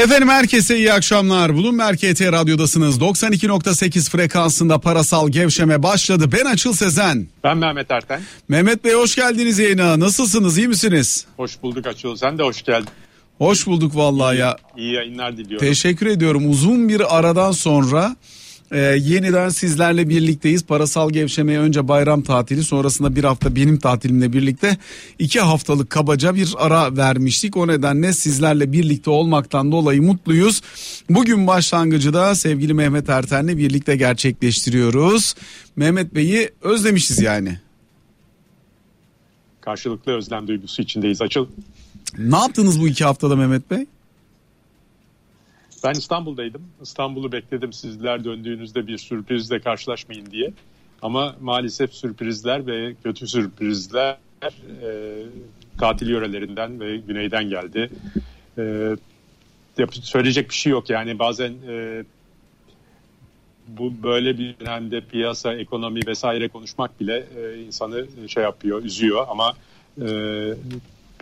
Efendim herkese iyi akşamlar. Bulun KT Radyo'dasınız. 92.8 frekansında parasal gevşeme başladı. Ben Açıl Sezen. Ben Mehmet Erten. Mehmet Bey hoş geldiniz yayına. Nasılsınız? iyi misiniz? Hoş bulduk Açıl. Sen de hoş geldin. Hoş bulduk vallahi iyi, ya. İyi yayınlar diliyorum. Teşekkür ediyorum. Uzun bir aradan sonra ee, yeniden sizlerle birlikteyiz. Parasal gevşemeye önce bayram tatili sonrasında bir hafta benim tatilimle birlikte iki haftalık kabaca bir ara vermiştik. O nedenle sizlerle birlikte olmaktan dolayı mutluyuz. Bugün başlangıcı da sevgili Mehmet Erten'le birlikte gerçekleştiriyoruz. Mehmet Bey'i özlemişiz yani. Karşılıklı özlem duygusu içindeyiz. Açıl. Ne yaptınız bu iki haftada Mehmet Bey? Ben İstanbul'daydım. İstanbul'u bekledim sizler döndüğünüzde bir sürprizle karşılaşmayın diye. Ama maalesef sürprizler ve kötü sürprizler e, tatil yörelerinden ve güneyden geldi. E, söyleyecek bir şey yok yani bazen e, bu böyle bir dönemde piyasa, ekonomi vesaire konuşmak bile e, insanı şey yapıyor, üzüyor ama e,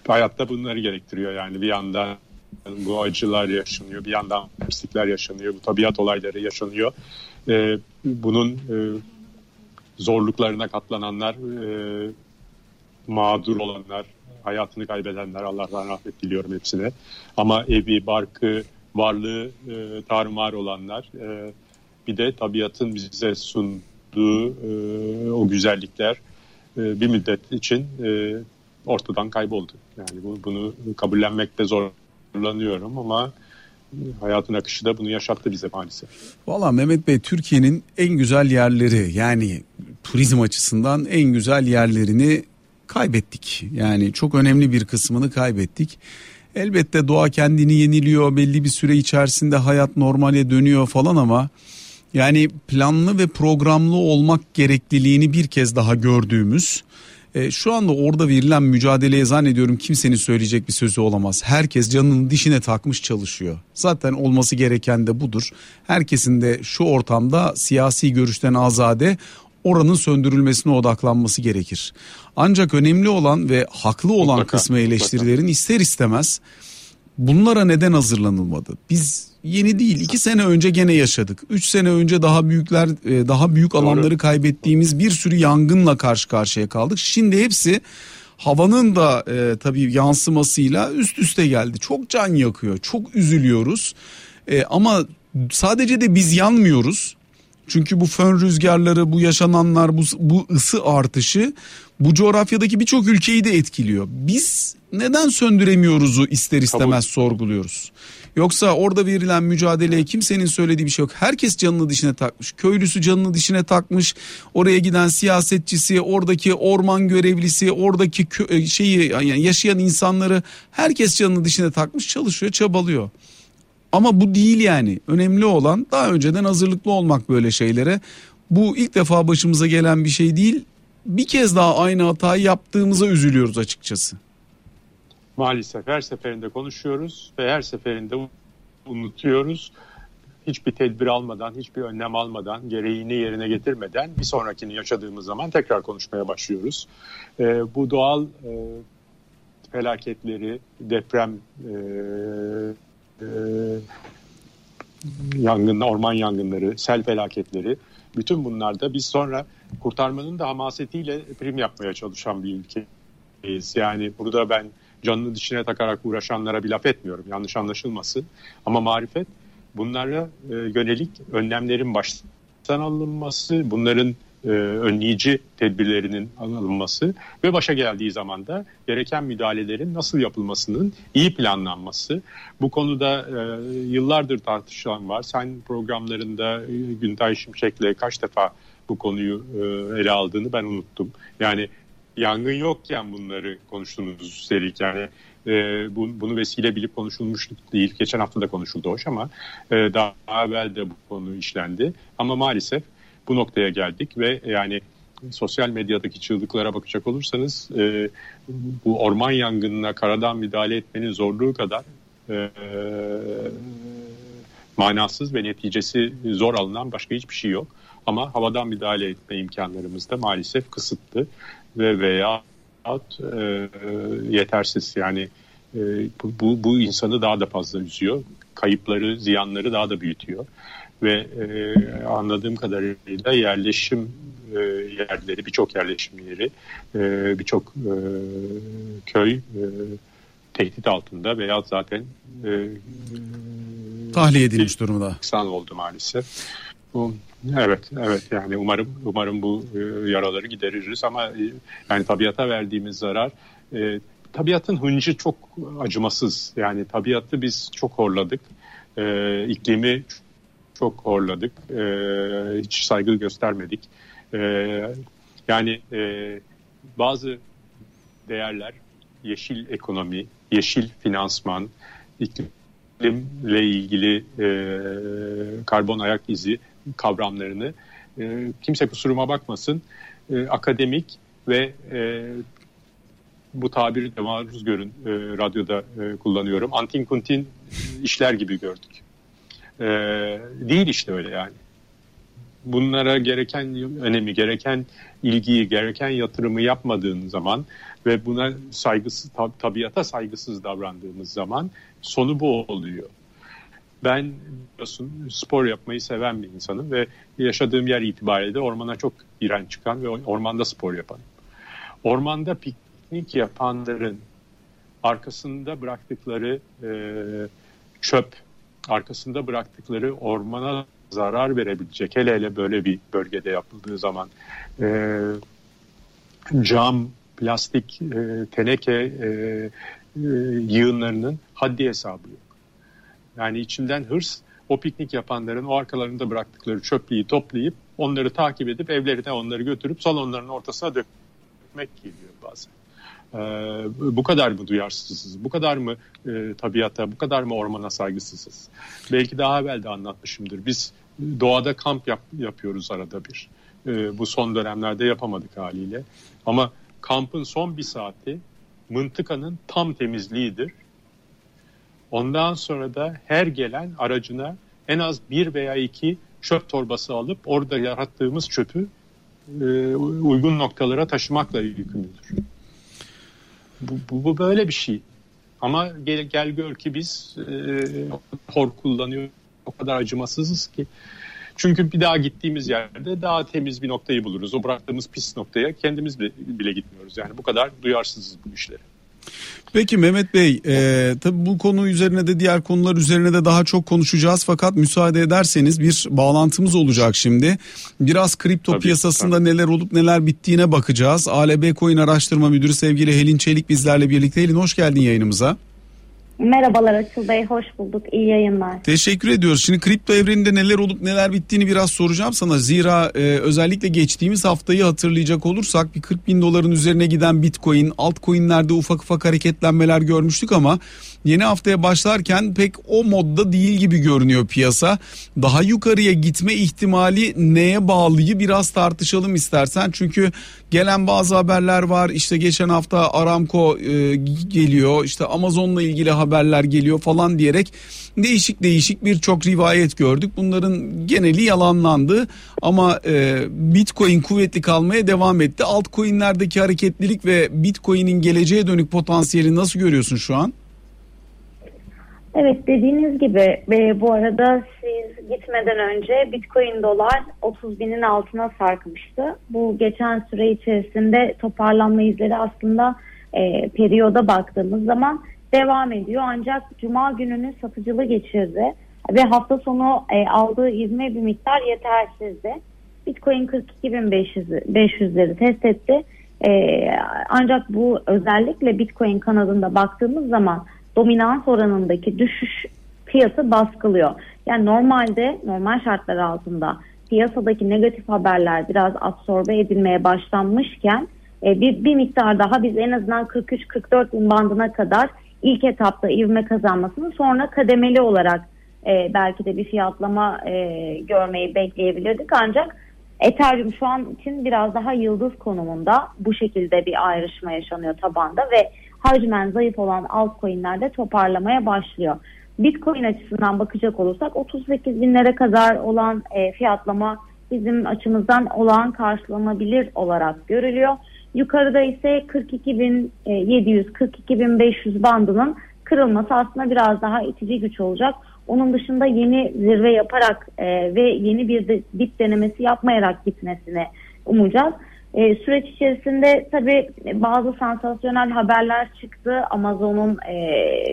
hayatta bunları gerektiriyor yani bir yandan bu acılar yaşanıyor. Bir yandan pislikler yaşanıyor. Bu tabiat olayları yaşanıyor. E, bunun e, zorluklarına katlananlar, e, mağdur olanlar, hayatını kaybedenler Allah'tan rahmet diliyorum hepsine. Ama evi, barkı, varlığı e, tarumar olanlar, e, bir de tabiatın bize sunduğu e, o güzellikler e, bir müddet için e, ortadan kayboldu. Yani bu, bunu kabullenmekte zor zorlanıyorum ama hayatın akışı da bunu yaşattı bize maalesef. Valla Mehmet Bey Türkiye'nin en güzel yerleri yani turizm açısından en güzel yerlerini kaybettik. Yani çok önemli bir kısmını kaybettik. Elbette doğa kendini yeniliyor belli bir süre içerisinde hayat normale dönüyor falan ama yani planlı ve programlı olmak gerekliliğini bir kez daha gördüğümüz e, şu anda orada verilen mücadeleye zannediyorum kimsenin söyleyecek bir sözü olamaz. Herkes canının dişine takmış çalışıyor. Zaten olması gereken de budur. Herkesin de şu ortamda siyasi görüşten azade oranın söndürülmesine odaklanması gerekir. Ancak önemli olan ve haklı olan mutlaka, kısmı eleştirilerin mutlaka. ister istemez bunlara neden hazırlanılmadı? Biz yeni değil iki sene önce gene yaşadık. Üç sene önce daha büyükler e, daha büyük alanları Doğru. kaybettiğimiz bir sürü yangınla karşı karşıya kaldık. Şimdi hepsi havanın da e, tabii yansımasıyla üst üste geldi. Çok can yakıyor çok üzülüyoruz e, ama sadece de biz yanmıyoruz. Çünkü bu fön rüzgarları, bu yaşananlar, bu, bu ısı artışı bu coğrafyadaki birçok ülkeyi de etkiliyor. Biz neden söndüremiyoruzu ister istemez Kabul. sorguluyoruz. Yoksa orada verilen mücadeleye kimsenin söylediği bir şey yok. Herkes canını dişine takmış. Köylüsü canını dişine takmış. Oraya giden siyasetçisi, oradaki orman görevlisi, oradaki kö- şeyi yani yaşayan insanları herkes canını dişine takmış, çalışıyor, çabalıyor. Ama bu değil yani. Önemli olan daha önceden hazırlıklı olmak böyle şeylere. Bu ilk defa başımıza gelen bir şey değil. Bir kez daha aynı hatayı yaptığımıza üzülüyoruz açıkçası. Maalesef her seferinde konuşuyoruz ve her seferinde unutuyoruz. Hiçbir tedbir almadan, hiçbir önlem almadan, gereğini yerine getirmeden bir sonrakini yaşadığımız zaman tekrar konuşmaya başlıyoruz. Ee, bu doğal e, felaketleri, deprem e, e, yangın, orman yangınları, sel felaketleri bütün bunlarda biz sonra kurtarmanın da hamasetiyle prim yapmaya çalışan bir ülkeyiz. Yani burada ben canını dişine takarak uğraşanlara bir laf etmiyorum yanlış anlaşılmasın. Ama marifet bunlara e, yönelik önlemlerin baştan alınması, bunların e, önleyici tedbirlerinin alınması ve başa geldiği zaman da gereken müdahalelerin nasıl yapılmasının iyi planlanması. Bu konuda e, yıllardır tartışılan var. Sen programlarında e, Güntay Şimşek'le kaç defa bu konuyu e, ele aldığını ben unuttum. Yani yangın yokken bunları konuştuğunuz üstelik yani e, bu, bunu vesile bilip konuşulmuş değil. Geçen hafta da konuşuldu hoş ama e, daha evvel de bu konu işlendi. Ama maalesef bu noktaya geldik ve yani sosyal medyadaki çığlıklara bakacak olursanız e, bu orman yangınına karadan müdahale etmenin zorluğu kadar e, manasız ve neticesi zor alınan başka hiçbir şey yok. Ama havadan müdahale etme imkanlarımız da maalesef kısıtlı ve veya e, yetersiz yani e, bu, bu insanı daha da fazla üzüyor. kayıpları, ziyanları daha da büyütüyor. Ve e, anladığım kadarıyla yerleşim e, yerleri, birçok yerleşim yeri, e, birçok e, köy e, tehdit altında veya zaten e, tahliye edilmiş durumda. İnsan oldu maalesef. Evet, evet yani umarım umarım bu e, yaraları gideririz ama e, yani tabiata verdiğimiz zarar e, tabiatın hıncı çok acımasız. Yani tabiatı biz çok horladık. E, iklimi çok horladık. E, hiç saygı göstermedik. E, yani e, bazı değerler yeşil ekonomi, yeşil finansman, iklimle ilgili e, karbon ayak izi kavramlarını e, kimse kusuruma bakmasın e, akademik ve e, bu tabiri de maruz görün e, radyoda e, kullanıyorum. Antin kuntin işler gibi gördük. E, değil işte öyle yani. Bunlara gereken önemi, gereken ilgiyi, gereken yatırımı yapmadığın zaman ve buna saygısız, tab tabiata saygısız davrandığımız zaman sonu bu oluyor. Ben biliyorsun spor yapmayı seven bir insanım ve yaşadığım yer itibariyle de ormana çok giren çıkan ve ormanda spor yapan. Ormanda piknik yapanların arkasında bıraktıkları e, çöp, arkasında bıraktıkları ormana zarar verebilecek hele hele böyle bir bölgede yapıldığı zaman e, cam, plastik, e, teneke e, e, yığınlarının haddi hesabı yok. Yani içimden hırs o piknik yapanların o arkalarında bıraktıkları çöplüğü toplayıp onları takip edip evlerine onları götürüp salonların ortasına dökmek geliyor bazen. Ee, bu kadar mı duyarsızız? Bu kadar mı e, tabiata, bu kadar mı ormana saygısızız? Belki daha evvel de anlatmışımdır. Biz doğada kamp yap, yapıyoruz arada bir. Ee, bu son dönemlerde yapamadık haliyle. Ama kampın son bir saati mıntıkanın tam temizliğidir Ondan sonra da her gelen aracına en az bir veya iki çöp torbası alıp orada yarattığımız çöpü e, uygun noktalara taşımakla yükümlüdür. Bu, bu, bu böyle bir şey. Ama gel, gel gör ki biz e, hor kullanıyor o kadar acımasızız ki. Çünkü bir daha gittiğimiz yerde daha temiz bir noktayı buluruz. O bıraktığımız pis noktaya kendimiz bile, bile gitmiyoruz. Yani bu kadar duyarsızız bu işlere. Peki Mehmet Bey, e, tabii bu konu üzerine de diğer konular üzerine de daha çok konuşacağız. Fakat müsaade ederseniz bir bağlantımız olacak şimdi. Biraz kripto tabii, piyasasında tabii. neler olup neler bittiğine bakacağız. ALB Coin Araştırma Müdürü sevgili Helin Çelik bizlerle birlikte. Helin hoş geldin yayınımıza. Merhabalar Açıl Bey, hoş bulduk. İyi yayınlar. Teşekkür ediyoruz. Şimdi kripto evreninde neler olup neler bittiğini biraz soracağım sana. Zira e, özellikle geçtiğimiz haftayı hatırlayacak olursak bir 40 bin doların üzerine giden bitcoin, altcoinlerde ufak ufak hareketlenmeler görmüştük ama yeni haftaya başlarken pek o modda değil gibi görünüyor piyasa. Daha yukarıya gitme ihtimali neye bağlıyı biraz tartışalım istersen. Çünkü gelen bazı haberler var. İşte geçen hafta Aramco e, geliyor. İşte Amazon'la ilgili haberler geliyor falan diyerek değişik değişik birçok rivayet gördük. Bunların geneli yalanlandı ama e, Bitcoin kuvvetli kalmaya devam etti. Altcoin'lerdeki hareketlilik ve Bitcoin'in geleceğe dönük potansiyeli nasıl görüyorsun şu an? Evet dediğiniz gibi e, bu arada siz gitmeden önce Bitcoin dolar 30 binin altına sarkmıştı. Bu geçen süre içerisinde toparlanma izleri aslında e, periyoda baktığımız zaman devam ediyor. Ancak Cuma gününü satıcılı geçirdi ve hafta sonu e, aldığı ivme bir miktar yetersizdi. Bitcoin 42.500'leri test etti. E, ancak bu özellikle Bitcoin kanadında baktığımız zaman dominans oranındaki düşüş fiyatı baskılıyor. Yani normalde normal şartlar altında piyasadaki negatif haberler biraz absorbe edilmeye başlanmışken e, bir, bir miktar daha biz en azından 43-44 bin bandına kadar ilk etapta ivme kazanmasını sonra kademeli olarak e, belki de bir fiyatlama e, görmeyi bekleyebilirdik ancak Ethereum şu an için biraz daha yıldız konumunda bu şekilde bir ayrışma yaşanıyor tabanda ve hacmen zayıf olan altcoin'lerde toparlamaya başlıyor. Bitcoin açısından bakacak olursak 38 binlere kadar olan e, fiyatlama bizim açımızdan olağan karşılanabilir olarak görülüyor. Yukarıda ise 42.700 42.500 bandının kırılması aslında biraz daha itici güç olacak. Onun dışında yeni zirve yaparak e, ve yeni bir de, dip denemesi yapmayarak gitmesini umacağız. E, süreç içerisinde tabii bazı sansasyonel haberler çıktı. Amazon'un e,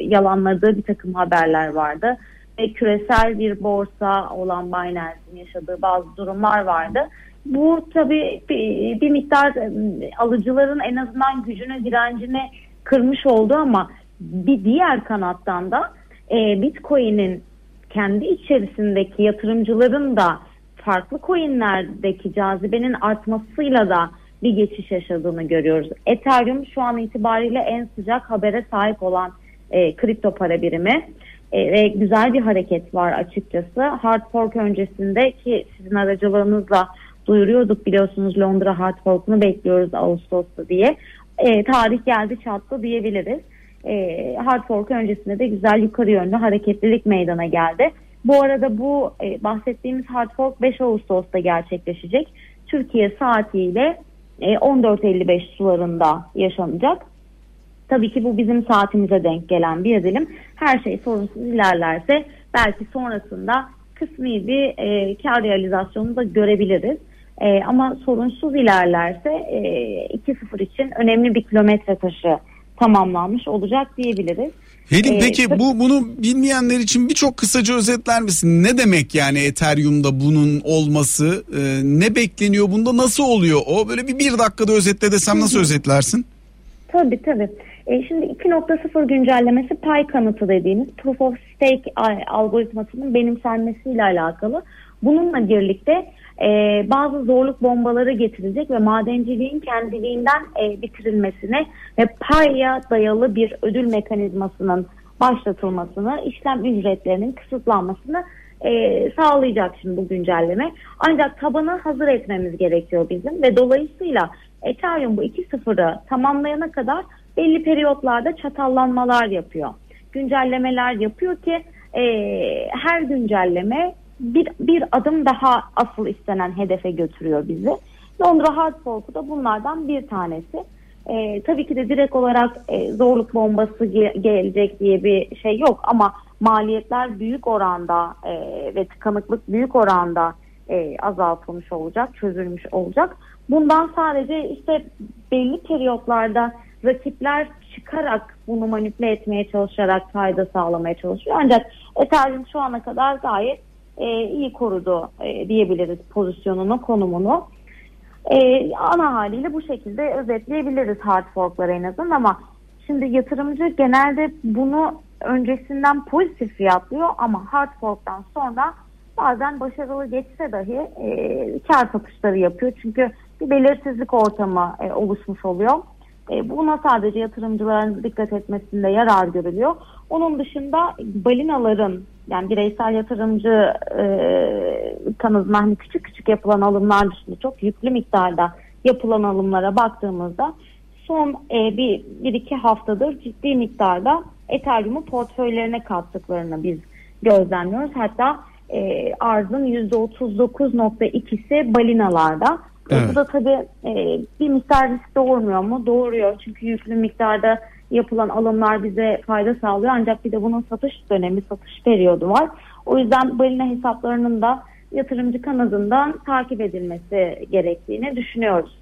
yalanladığı bir takım haberler vardı. Ve küresel bir borsa olan Binance'in yaşadığı bazı durumlar vardı. Bu tabii bir, bir miktar e, alıcıların en azından gücünü, direncini kırmış oldu ama bir diğer kanattan da e, Bitcoin'in kendi içerisindeki yatırımcıların da farklı coinlerdeki cazibenin artmasıyla da bir geçiş yaşadığını görüyoruz. Ethereum şu an itibariyle en sıcak habere sahip olan e, kripto para birimi e, ve güzel bir hareket var açıkçası. Hard fork öncesinde ki sizin aracılığınızla duyuruyorduk biliyorsunuz Londra hard fork'unu bekliyoruz Ağustos'ta diye. E, tarih geldi çattı diyebiliriz. E, hard fork öncesinde de güzel yukarı yönlü hareketlilik meydana geldi. Bu arada bu e, bahsettiğimiz hard fork 5 Ağustos'ta gerçekleşecek. Türkiye saatiyle e, 14.55 sularında yaşanacak. Tabii ki bu bizim saatimize denk gelen bir dilim. Her şey sorunsuz ilerlerse belki sonrasında kısmi bir e, kar realizasyonu da görebiliriz. E, ama sorunsuz ilerlerse e, 2-0 için önemli bir kilometre taşı tamamlanmış olacak diyebiliriz. Helin ee, peki bu bunu bilmeyenler için birçok kısaca özetler misin? Ne demek yani Ethereum'da bunun olması? E, ne bekleniyor bunda? Nasıl oluyor o? Böyle bir bir dakikada özetle desem nasıl özetlersin? Tabii tabii. E, şimdi 2.0 güncellemesi pay kanıtı dediğimiz Proof of Stake algoritmasının benimsenmesiyle alakalı. Bununla birlikte e, bazı zorluk bombaları getirecek ve madenciliğin kendiliğinden e, bitirilmesine ve paya dayalı bir ödül mekanizmasının başlatılmasını, işlem ücretlerinin kısıtlanmasını e, sağlayacak şimdi bu güncelleme. Ancak tabanı hazır etmemiz gerekiyor bizim ve dolayısıyla Ethereum bu 2.0'ı tamamlayana kadar belli periyotlarda çatallanmalar yapıyor. Güncellemeler yapıyor ki e, her güncelleme bir, bir adım daha asıl istenen hedefe götürüyor bizi. Londra Hard Fork'u da bunlardan bir tanesi. E, tabii ki de direkt olarak e, zorluk bombası ge- gelecek diye bir şey yok ama maliyetler büyük oranda e, ve tıkanıklık büyük oranda e, azaltılmış olacak, çözülmüş olacak. Bundan sadece işte belli periyotlarda rakipler çıkarak bunu manipüle etmeye çalışarak fayda sağlamaya çalışıyor. Ancak Ethereum şu ana kadar gayet e, iyi korudu e, diyebiliriz pozisyonunu, konumunu. E, ana haliyle bu şekilde özetleyebiliriz hard forkları en azından ama şimdi yatırımcı genelde bunu öncesinden pozitif fiyatlıyor ama hard fork'tan sonra bazen başarılı geçse dahi e, kar satışları yapıyor. Çünkü bir belirsizlik ortamı e, oluşmuş oluyor. E, buna sadece yatırımcıların dikkat etmesinde yarar görülüyor. Onun dışında balinaların yani bireysel yatırımcı e, kanızına hani küçük küçük yapılan alımlar dışında çok yüklü miktarda yapılan alımlara baktığımızda son e, bir, bir iki haftadır ciddi miktarda Ethereum'u portföylerine kattıklarını biz gözlemliyoruz. Hatta e, arzın %39.2'si balinalarda. Evet. Bu da tabii e, bir miktar risk doğurmuyor mu? Doğuruyor. Çünkü yüklü miktarda yapılan alımlar bize fayda sağlıyor. Ancak bir de bunun satış dönemi, satış periyodu var. O yüzden balina hesaplarının da yatırımcı kanadından takip edilmesi gerektiğini düşünüyoruz.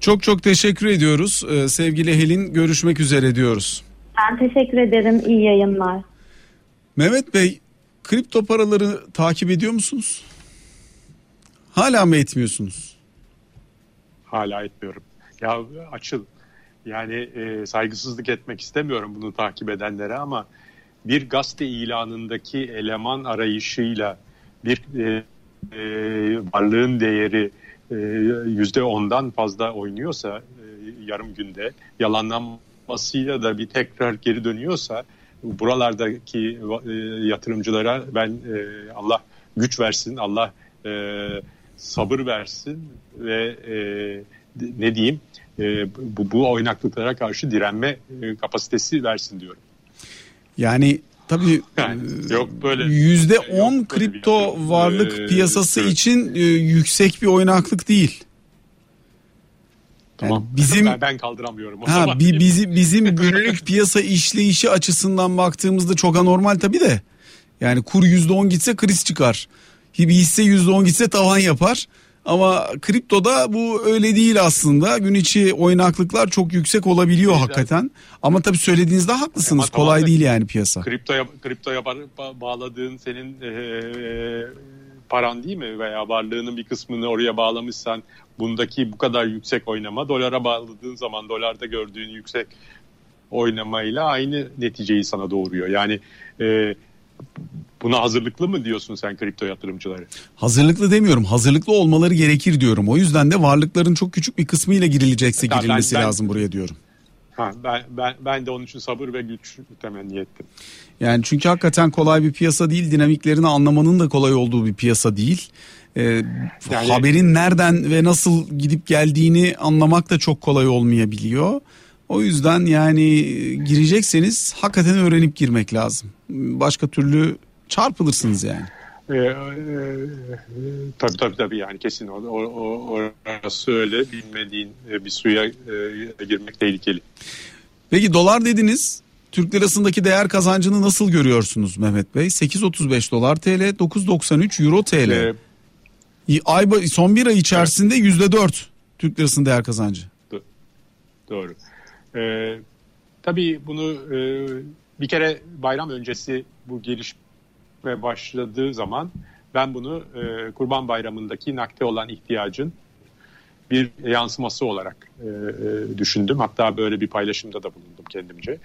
Çok çok teşekkür ediyoruz. Ee, sevgili Helin görüşmek üzere diyoruz. Ben teşekkür ederim. İyi yayınlar. Mehmet Bey kripto paraları takip ediyor musunuz? Hala mı etmiyorsunuz? Hala etmiyorum. Ya açıl yani e, saygısızlık etmek istemiyorum bunu takip edenlere ama bir gazete ilanındaki eleman arayışıyla bir e, e, varlığın değeri e, yüzde ondan fazla oynuyorsa e, yarım günde yalanlanmasıyla da bir tekrar geri dönüyorsa buralardaki e, yatırımcılara ben e, Allah güç versin Allah e, sabır versin ve e, ne diyeyim e, bu, bu oynaklıklara karşı direnme e, kapasitesi versin diyorum. Yani tabii yani, yok böyle yüzde on kripto bir, varlık e, piyasası evet. için e, yüksek bir oynaklık değil. Tamam. Yani bizim ben, ben kaldıramıyorum. O ha zaman. bizi bizim günlük piyasa işleyişi açısından baktığımızda çok anormal tabii de. Yani kur %10 gitse kriz çıkar. Bir hisse %10 gitse tavan yapar. Ama kriptoda bu öyle değil aslında. Gün içi oynaklıklar çok yüksek olabiliyor Güzel. hakikaten. Ama tabii söylediğinizde haklısınız. Ama Kolay değil yani piyasa. Kriptoya kriptoya bağladığın senin e, paran değil mi veya varlığının bir kısmını oraya bağlamışsan bundaki bu kadar yüksek oynama dolara bağladığın zaman dolarda gördüğün yüksek oynamayla aynı neticeyi sana doğuruyor. Yani e, Buna hazırlıklı mı diyorsun sen kripto yatırımcıları? Hazırlıklı demiyorum. Hazırlıklı olmaları gerekir diyorum. O yüzden de varlıkların çok küçük bir kısmıyla girilecekse ya girilmesi ben, lazım buraya diyorum. Ha, ben, ben, ben de onun için sabır ve güç temenni ettim. Yani çünkü hakikaten kolay bir piyasa değil. Dinamiklerini anlamanın da kolay olduğu bir piyasa değil. Ee, yani, haberin nereden ve nasıl gidip geldiğini anlamak da çok kolay olmayabiliyor. O yüzden yani girecekseniz hakikaten öğrenip girmek lazım. Başka türlü çarpılırsınız yani. Ee, e, tabii tabii tabii yani kesin o, o, orası öyle bilmediğin e, bir suya e, girmek tehlikeli. Peki dolar dediniz. Türk lirasındaki değer kazancını nasıl görüyorsunuz Mehmet Bey? 8.35 dolar TL, 9.93 euro TL. Ee, ay son bir ay içerisinde yüzde dört Türk lirasının değer kazancı. Doğru. Ee, tabii bunu e, bir kere bayram öncesi bu gelişme ve başladığı zaman ben bunu e, Kurban Bayramı'ndaki nakde olan ihtiyacın bir yansıması olarak e, e, düşündüm. Hatta böyle bir paylaşımda da bulundum kendimce.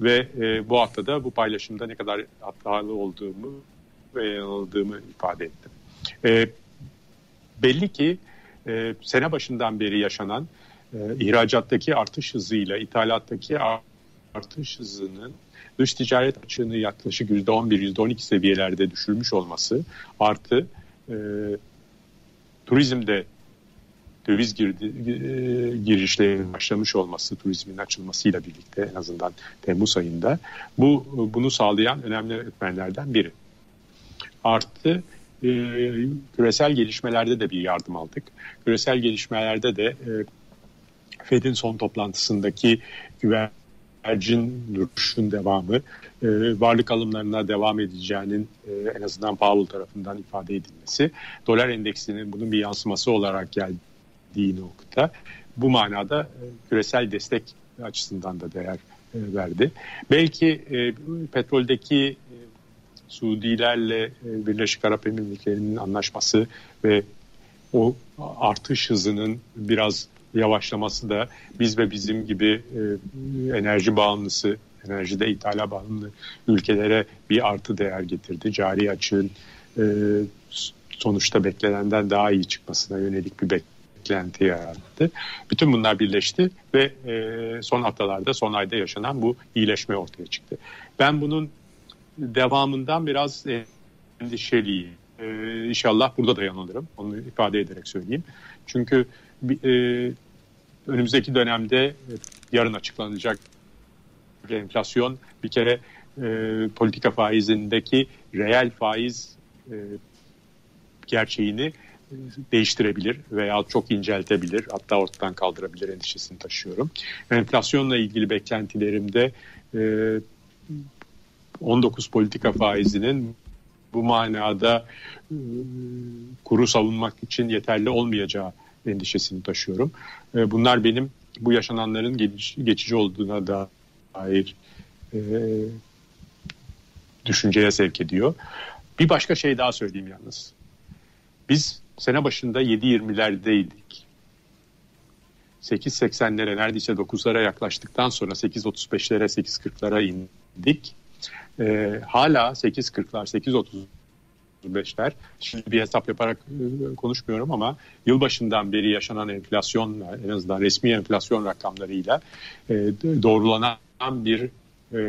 Ve e, bu hafta da bu paylaşımda ne kadar hatalı olduğumu ve yanıldığımı ifade ettim. E, belli ki e, sene başından beri yaşanan e, ihracattaki artış hızıyla ithalattaki artış hızının dış ticaret açığını yaklaşık %11, %12 seviyelerde düşürmüş olması artı e, turizmde döviz girdi, e, girişlerinin başlamış olması turizmin açılmasıyla birlikte en azından Temmuz ayında bu bunu sağlayan önemli etmenlerden biri. Artı e, küresel gelişmelerde de bir yardım aldık. Küresel gelişmelerde de e, Fed'in son toplantısındaki güven güvercin duruşun devamı e, varlık alımlarına devam edeceğinin e, en azından Powell tarafından ifade edilmesi dolar endeksinin bunun bir yansıması olarak geldiği nokta bu manada e, küresel destek açısından da değer e, verdi. Belki e, petroldeki e, Suudilerle e, Birleşik Arap Emirlikleri'nin anlaşması ve o artış hızının biraz yavaşlaması da biz ve bizim gibi e, enerji bağımlısı, enerjide ithala bağımlı ülkelere bir artı değer getirdi. Cari açığın e, sonuçta beklenenden daha iyi çıkmasına yönelik bir beklenti yarattı. Bütün bunlar birleşti ve e, son haftalarda, son ayda yaşanan bu iyileşme ortaya çıktı. Ben bunun devamından biraz endişeliyim. Ee, inşallah burada da. Onu ifade ederek söyleyeyim. Çünkü e, önümüzdeki dönemde e, yarın açıklanacak enflasyon bir kere e, politika faizindeki reel faiz e, gerçeğini e, değiştirebilir veya çok inceltebilir hatta ortadan kaldırabilir endişesini taşıyorum. Enflasyonla ilgili beklentilerimde e, 19 politika faizinin bu manada e, kuru savunmak için yeterli olmayacağı endişesini taşıyorum. E, bunlar benim bu yaşananların geçici olduğuna dair e, düşünceye sevk ediyor. Bir başka şey daha söyleyeyim yalnız. Biz sene başında 7.20'lerdeydik. 8.80'lere neredeyse 9'lara yaklaştıktan sonra 8.35'lere 8.40'lara indik. Ee, hala 8.40'lar 8.30 35'ler. Şimdi bir hesap yaparak e, konuşmuyorum ama yılbaşından beri yaşanan enflasyonla en azından resmi enflasyon rakamlarıyla e, doğrulanan bir e,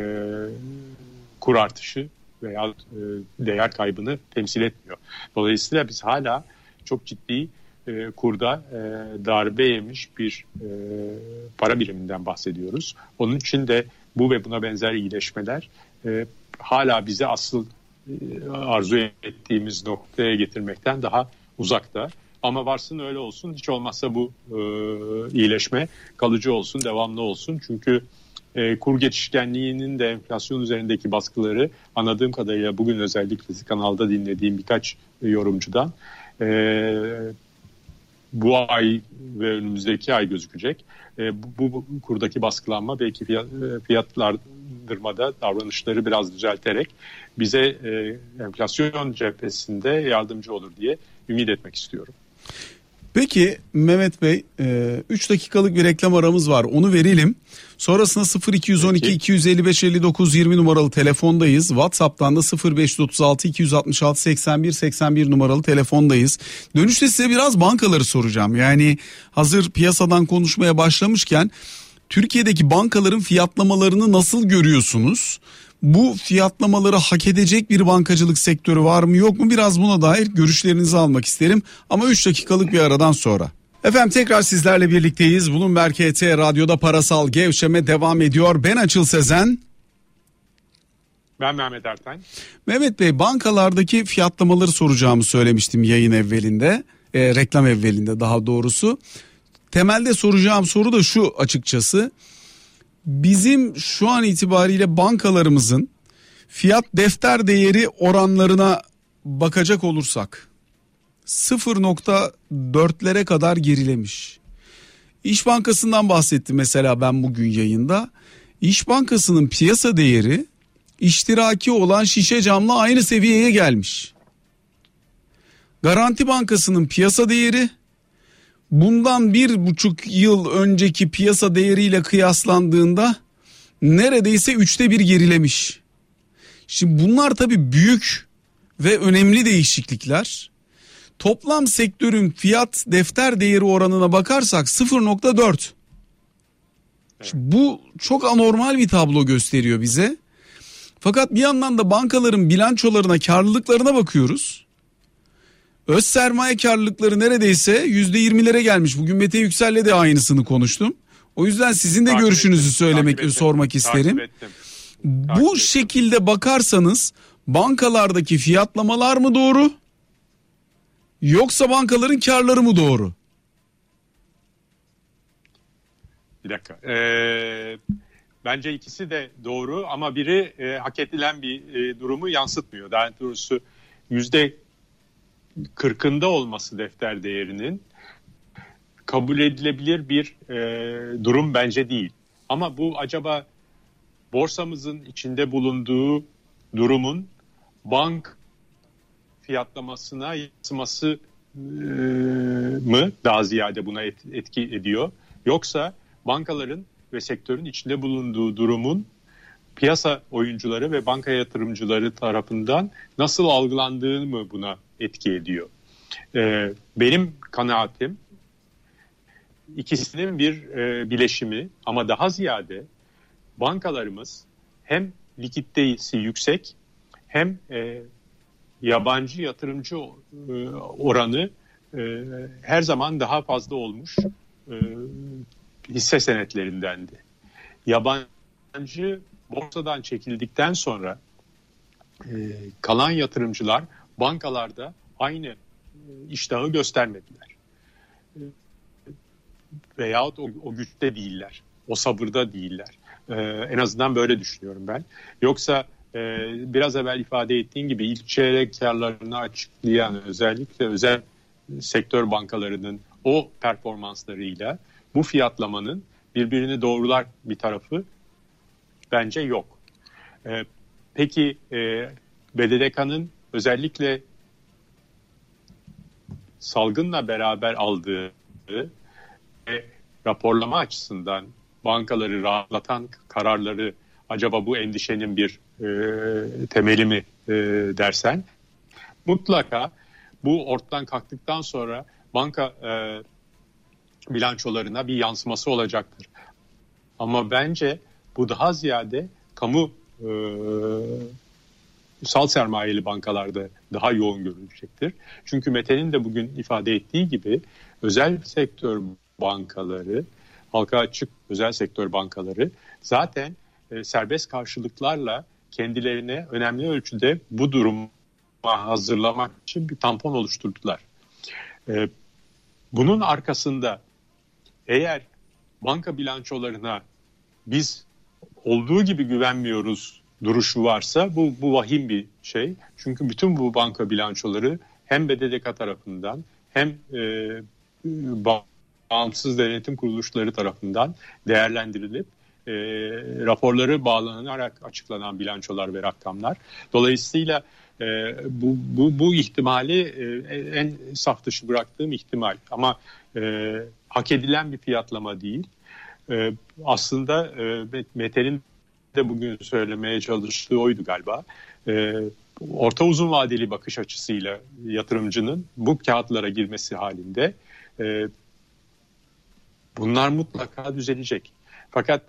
kur artışı veya değer kaybını temsil etmiyor. Dolayısıyla biz hala çok ciddi kurda darbe yemiş bir para biriminden bahsediyoruz. Onun için de bu ve buna benzer iyileşmeler hala bize asıl e, arzu ettiğimiz noktaya getirmekten daha uzakta. Ama varsın öyle olsun. Hiç olmazsa bu e, iyileşme kalıcı olsun, devamlı olsun. Çünkü E, kur geçişkenliğinin de enflasyon üzerindeki baskıları anladığım kadarıyla bugün özellikle kanalda dinlediğim birkaç yorumcudan e, bu ay ve önümüzdeki ay gözükecek. E, bu, bu, kurdaki baskılanma belki fiyat, e, fiyatlandırmada davranışları biraz düzelterek bize e, enflasyon cephesinde yardımcı olur diye ümit etmek istiyorum. Peki Mehmet Bey 3 e, dakikalık bir reklam aramız var onu verelim. Sonrasında 0212 Peki. 255 59 20 numaralı telefondayız. WhatsApp'tan da 0536 266 81 81 numaralı telefondayız. Dönüşte size biraz bankaları soracağım. Yani hazır piyasadan konuşmaya başlamışken Türkiye'deki bankaların fiyatlamalarını nasıl görüyorsunuz? Bu fiyatlamaları hak edecek bir bankacılık sektörü var mı yok mu biraz buna dair görüşlerinizi almak isterim. Ama 3 dakikalık bir aradan sonra. Efendim tekrar sizlerle birlikteyiz. Bloomberg HT Radyo'da parasal gevşeme devam ediyor. Ben Açıl Sezen. Ben Mehmet Erten. Mehmet Bey bankalardaki fiyatlamaları soracağımı söylemiştim yayın evvelinde. E, reklam evvelinde daha doğrusu. Temelde soracağım soru da şu açıkçası. Bizim şu an itibariyle bankalarımızın fiyat defter değeri oranlarına bakacak olursak 0.4'lere kadar gerilemiş. İş Bankası'ndan bahsettim mesela ben bugün yayında. İş Bankası'nın piyasa değeri iştiraki olan şişe camla aynı seviyeye gelmiş. Garanti Bankası'nın piyasa değeri bundan bir buçuk yıl önceki piyasa değeriyle kıyaslandığında neredeyse üçte bir gerilemiş. Şimdi bunlar tabii büyük ve önemli değişiklikler. Toplam sektörün fiyat defter değeri oranına bakarsak 0.4. Evet. Bu çok anormal bir tablo gösteriyor bize. Fakat bir yandan da bankaların bilançolarına, karlılıklarına bakıyoruz. Öz sermaye karlılıkları neredeyse yüzde yirmilere gelmiş. Bugün Mete Yüksel'le de aynısını konuştum. O yüzden sizin de takip görüşünüzü ettim, söylemek, ettim, sormak isterim. Ettim, Bu ettim. şekilde bakarsanız bankalardaki fiyatlamalar mı doğru? Yoksa bankaların karları mı doğru? Bir dakika. Ee, bence ikisi de doğru ama biri e, hak edilen bir e, durumu yansıtmıyor. Daha doğrusu yüzde kırkında olması defter değerinin kabul edilebilir bir e, durum bence değil. Ama bu acaba borsamızın içinde bulunduğu durumun bank fiyatlamasına yansıması e, mı daha ziyade buna et, etki ediyor? Yoksa bankaların ve sektörün içinde bulunduğu durumun piyasa oyuncuları ve banka yatırımcıları tarafından nasıl algılandığı mı buna etki ediyor? Ee, benim kanaatim ikisinin bir e, bileşimi ama daha ziyade bankalarımız hem likiditesi yüksek hem e, yabancı yatırımcı e, oranı her zaman daha fazla olmuş hisse senetlerindendi. Yabancı borsadan çekildikten sonra kalan yatırımcılar bankalarda aynı iştahı göstermediler. Veyahut o, o güçte değiller. O sabırda değiller. en azından böyle düşünüyorum ben. Yoksa e, biraz evvel ifade ettiğin gibi ilk çeyrek karlarını açıklayan özellikle özel sektör bankalarının o performanslarıyla bu fiyatlamanın birbirini doğrular bir tarafı bence yok. E, peki e, BDDK'nın özellikle salgınla beraber aldığı ve raporlama açısından bankaları rahatlatan kararları acaba bu endişenin bir e, temeli mi e, dersen mutlaka bu ortadan kalktıktan sonra banka e, bilançolarına bir yansıması olacaktır. Ama bence bu daha ziyade kamu e, sal sermayeli bankalarda daha yoğun görülecektir. Çünkü Mete'nin de bugün ifade ettiği gibi özel sektör bankaları, halka açık özel sektör bankaları zaten e, serbest karşılıklarla kendilerine önemli ölçüde bu duruma hazırlamak için bir tampon oluşturdular. E, bunun arkasında eğer banka bilançolarına biz olduğu gibi güvenmiyoruz duruşu varsa bu, bu vahim bir şey. Çünkü bütün bu banka bilançoları hem BDDK tarafından hem e, bağımsız denetim kuruluşları tarafından değerlendirilip e, raporları bağlanarak açıklanan bilançolar ve rakamlar. Dolayısıyla e, bu, bu, bu ihtimali e, en saf dışı bıraktığım ihtimal ama e, hak edilen bir fiyatlama değil. E, aslında e, Mete'nin de bugün söylemeye çalıştığı oydu galiba. E, orta uzun vadeli bakış açısıyla yatırımcının bu kağıtlara girmesi halinde e, bunlar mutlaka düzelecek. Fakat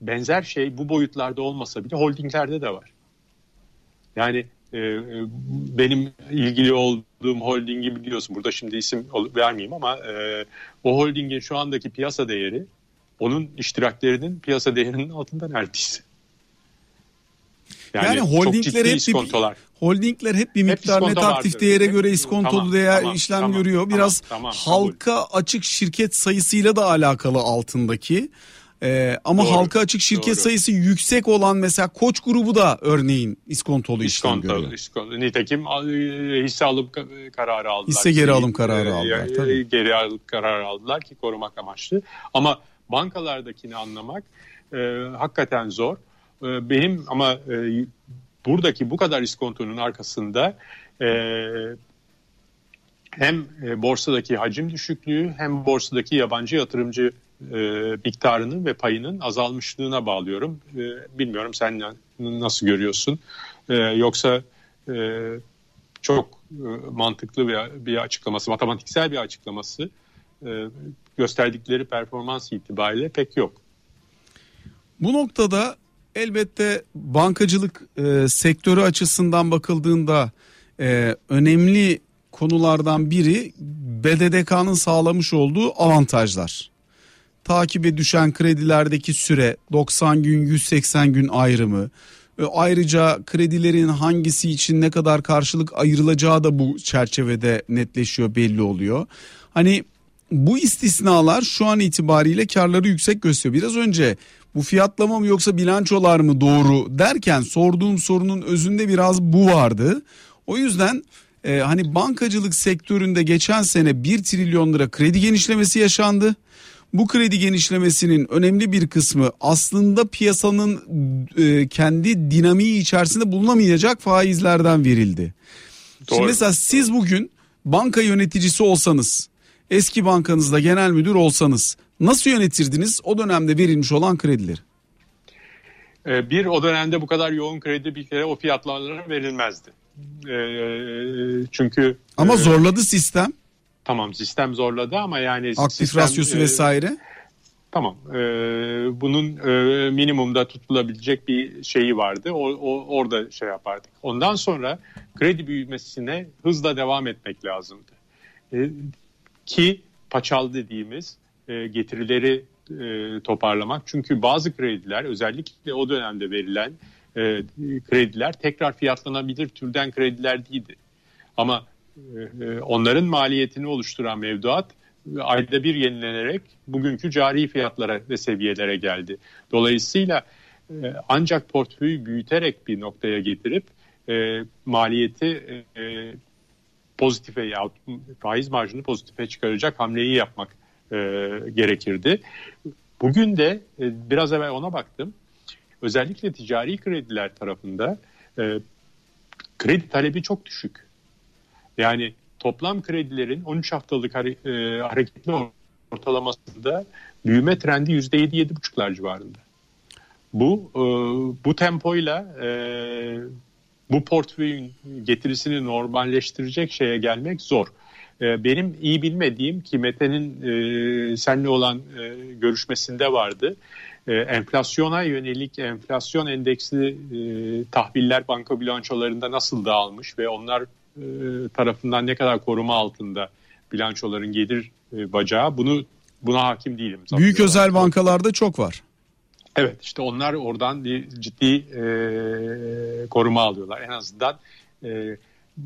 benzer şey bu boyutlarda olmasa bile holdinglerde de var. Yani e, benim ilgili olduğum holdingi biliyorsun. Burada şimdi isim vermeyeyim ama e, o holdingin şu andaki piyasa değeri onun iştiraklerinin piyasa değerinin altında neredeyse. Yani, yani holdingler hep bir, holdingler hep bir miktar hep net aktif değere göre iskontolu tamam, değer tamam, işlem tamam, görüyor. Biraz tamam, tamam, halka kabul. açık şirket sayısıyla da alakalı altındaki. Ee, ama doğru, halka açık şirket doğru. sayısı yüksek olan mesela Koç grubu da örneğin iskontolu işlem görüyor. İskontolu. Nitekim hisse alım kararı aldılar. Hisse geri alım kararı aldılar. Tabii. Geri alım kararı aldılar ki korumak amaçlı. Ama bankalardakini anlamak e, hakikaten zor. E, benim ama e, buradaki bu kadar iskontonun arkasında e, hem e, borsadaki hacim düşüklüğü hem borsadaki yabancı yatırımcı e, miktarının ve payının azalmışlığına bağlıyorum. E, bilmiyorum sen nasıl görüyorsun? E, yoksa e, çok e, mantıklı bir, bir açıklaması, matematiksel bir açıklaması e, gösterdikleri performans itibariyle pek yok. Bu noktada elbette bankacılık e, sektörü açısından bakıldığında e, önemli konulardan biri BDDK'nın sağlamış olduğu avantajlar. Takibe düşen kredilerdeki süre 90 gün 180 gün ayrımı. E, ayrıca kredilerin hangisi için ne kadar karşılık ayrılacağı da bu çerçevede netleşiyor belli oluyor. Hani bu istisnalar şu an itibariyle karları yüksek gösteriyor. Biraz önce bu fiyatlama mı yoksa bilançolar mı doğru derken sorduğum sorunun özünde biraz bu vardı. O yüzden e, hani bankacılık sektöründe geçen sene 1 trilyon lira kredi genişlemesi yaşandı. Bu kredi genişlemesinin önemli bir kısmı aslında piyasanın e, kendi dinamiği içerisinde bulunamayacak faizlerden verildi. Doğru. Şimdi mesela siz bugün banka yöneticisi olsanız eski bankanızda genel müdür olsanız nasıl yönetirdiniz o dönemde verilmiş olan kredileri? Ee, bir o dönemde bu kadar yoğun kredi bir kere o fiyatlarlara verilmezdi. Ee, çünkü ama e, zorladı sistem. Tamam sistem zorladı ama yani aktif sistem, rasyosu e, vesaire. Tamam. E, bunun e, minimumda tutulabilecek bir şeyi vardı. O, o orada şey yapardık. Ondan sonra kredi büyümesine hızla devam etmek lazımdı. E, ki paçal dediğimiz e, getirileri e, toparlamak. Çünkü bazı krediler özellikle o dönemde verilen e, krediler tekrar fiyatlanabilir türden krediler değildi. Ama e, e onların maliyetini oluşturan mevduat ayda bir yenilenerek bugünkü cari fiyatlara ve seviyelere geldi. Dolayısıyla e, ancak portföyü büyüterek bir noktaya getirip e, maliyeti e, pozitife ya faiz marjını pozitife çıkaracak hamleyi yapmak e, gerekirdi. Bugün de e, biraz evvel ona baktım. Özellikle ticari krediler tarafında e, kredi talebi çok düşük. Yani toplam kredilerin 13 haftalık hare, e, hareketli ortalamasında büyüme trendi %7-7,5'lar civarında. Bu e, bu tempoyla e, bu portföyün getirisini normalleştirecek şeye gelmek zor. Ee, benim iyi bilmediğim ki Mete'nin e, senle olan e, görüşmesinde vardı. E, enflasyona yönelik enflasyon endeksli e, tahviller banka bilançolarında nasıl dağılmış ve onlar tarafından ne kadar koruma altında bilançoların gelir bacağı bunu buna hakim değilim. Büyük özel bankalarda çok var. Evet işte onlar oradan ciddi e, koruma alıyorlar. En azından e,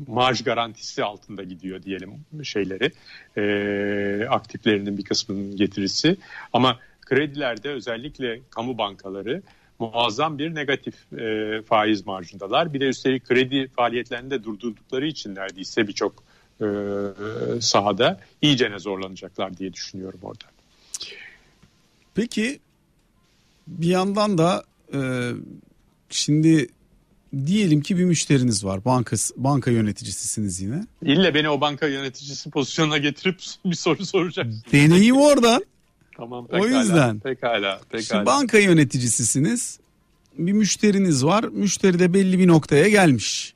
marj garantisi altında gidiyor diyelim şeyleri e, aktiflerinin bir kısmının getirisi. Ama kredilerde özellikle kamu bankaları muazzam bir negatif e, faiz marjındalar. Bir de üstelik kredi faaliyetlerini de durdurdukları için neredeyse birçok e, sahada iyicene zorlanacaklar diye düşünüyorum orada. Peki bir yandan da e, şimdi diyelim ki bir müşteriniz var. Banka banka yöneticisisiniz yine. İlle beni o banka yöneticisi pozisyonuna getirip bir soru soracaksın. Deneyim oradan. tamam pekala. O yüzden. Pekala. pekala. Şimdi banka yöneticisisiniz. Bir müşteriniz var. Müşteri de belli bir noktaya gelmiş.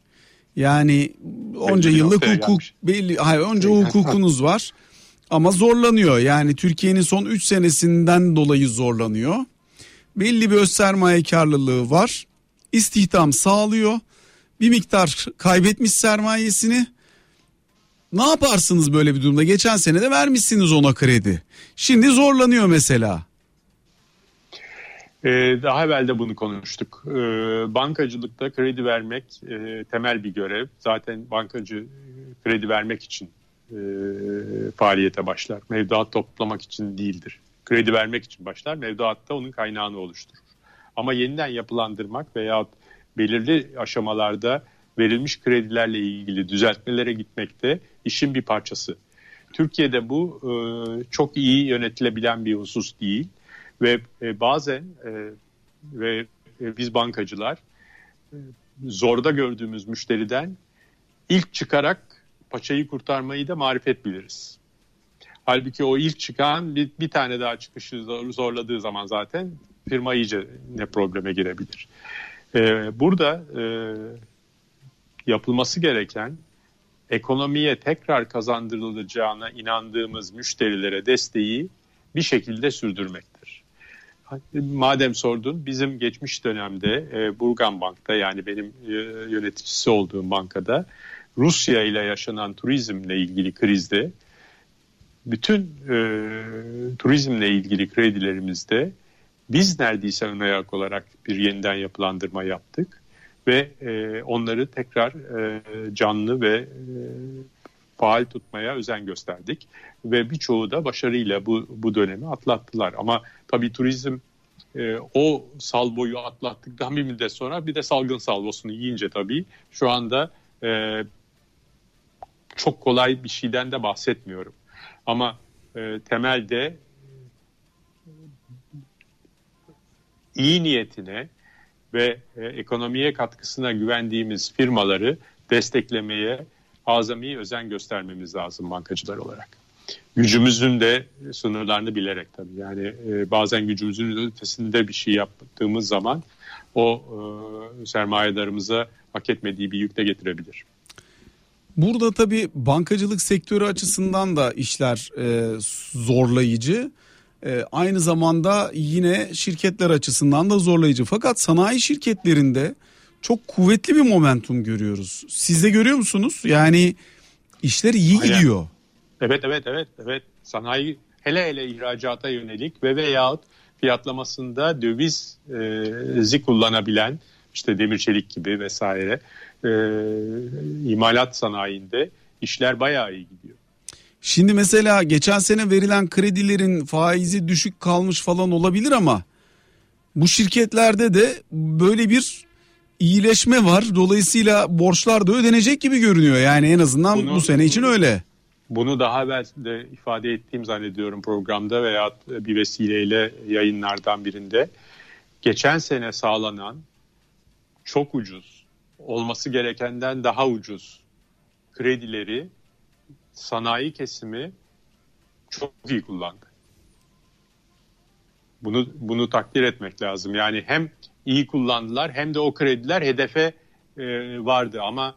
Yani onca belli yıllık hukuk gelmiş. belli hayır onca hukukunuz var. Ama zorlanıyor. Yani Türkiye'nin son 3 senesinden dolayı zorlanıyor. Belli bir öz sermaye karlılığı var istihdam sağlıyor. Bir miktar kaybetmiş sermayesini. Ne yaparsınız böyle bir durumda? Geçen sene de vermişsiniz ona kredi. Şimdi zorlanıyor mesela. Ee, daha evvel de bunu konuştuk. Ee, bankacılıkta kredi vermek e, temel bir görev. Zaten bankacı kredi vermek için e, faaliyete başlar. Mevduat toplamak için değildir. Kredi vermek için başlar. Mevduatta onun kaynağını oluşturur. Ama yeniden yapılandırmak veya belirli aşamalarda verilmiş kredilerle ilgili düzeltmelere gitmekte işin bir parçası. Türkiye'de bu e, çok iyi yönetilebilen bir husus değil ve e, bazen e, ve biz bankacılar zorda gördüğümüz müşteriden ilk çıkarak paçayı kurtarmayı da marifet biliriz. Halbuki o ilk çıkan bir, bir tane daha çıkışı zorladığı zaman zaten firma iyice ne probleme girebilir. Ee, burada e, yapılması gereken ekonomiye tekrar kazandırılacağına inandığımız müşterilere desteği bir şekilde sürdürmektir. Madem sordun bizim geçmiş dönemde e, Burgan Bank'ta yani benim e, yöneticisi olduğum bankada Rusya ile yaşanan turizmle ilgili krizde bütün e, turizmle ilgili kredilerimizde biz neredeyse ön ayak olarak bir yeniden yapılandırma yaptık ve e, onları tekrar e, canlı ve e, faal tutmaya özen gösterdik ve birçoğu da başarıyla bu bu dönemi atlattılar. Ama tabii turizm e, o salvoyu atlattıktan bir müddet sonra bir de salgın salvosunu yiyince tabii şu anda e, çok kolay bir şeyden de bahsetmiyorum. Ama e, temelde iyi niyetine ve e, ekonomiye katkısına güvendiğimiz firmaları desteklemeye azami özen göstermemiz lazım bankacılar olarak. Gücümüzün de sınırlarını bilerek tabii. Yani e, bazen gücümüzün ötesinde bir şey yaptığımız zaman o e, sermayedarımıza hak etmediği bir yük de getirebilir. Burada tabii bankacılık sektörü açısından da işler e, zorlayıcı. E, aynı zamanda yine şirketler açısından da zorlayıcı. Fakat sanayi şirketlerinde çok kuvvetli bir momentum görüyoruz. Siz de görüyor musunuz? Yani işler iyi Aynen. gidiyor. Evet evet evet evet. Sanayi hele hele ihracata yönelik ve veyahut fiyatlamasında dövizi kullanabilen işte demir çelik gibi vesaire e, imalat sanayinde işler bayağı iyi gidiyor. Şimdi mesela geçen sene verilen kredilerin faizi düşük kalmış falan olabilir ama bu şirketlerde de böyle bir iyileşme var. Dolayısıyla borçlar da ödenecek gibi görünüyor. Yani en azından bunu, bu sene için öyle. Bunu daha evvel de ifade ettiğim zannediyorum programda veya bir vesileyle yayınlardan birinde. Geçen sene sağlanan çok ucuz, olması gerekenden daha ucuz kredileri sanayi kesimi çok iyi kullandı. Bunu bunu takdir etmek lazım. Yani hem iyi kullandılar hem de o krediler hedefe e, vardı ama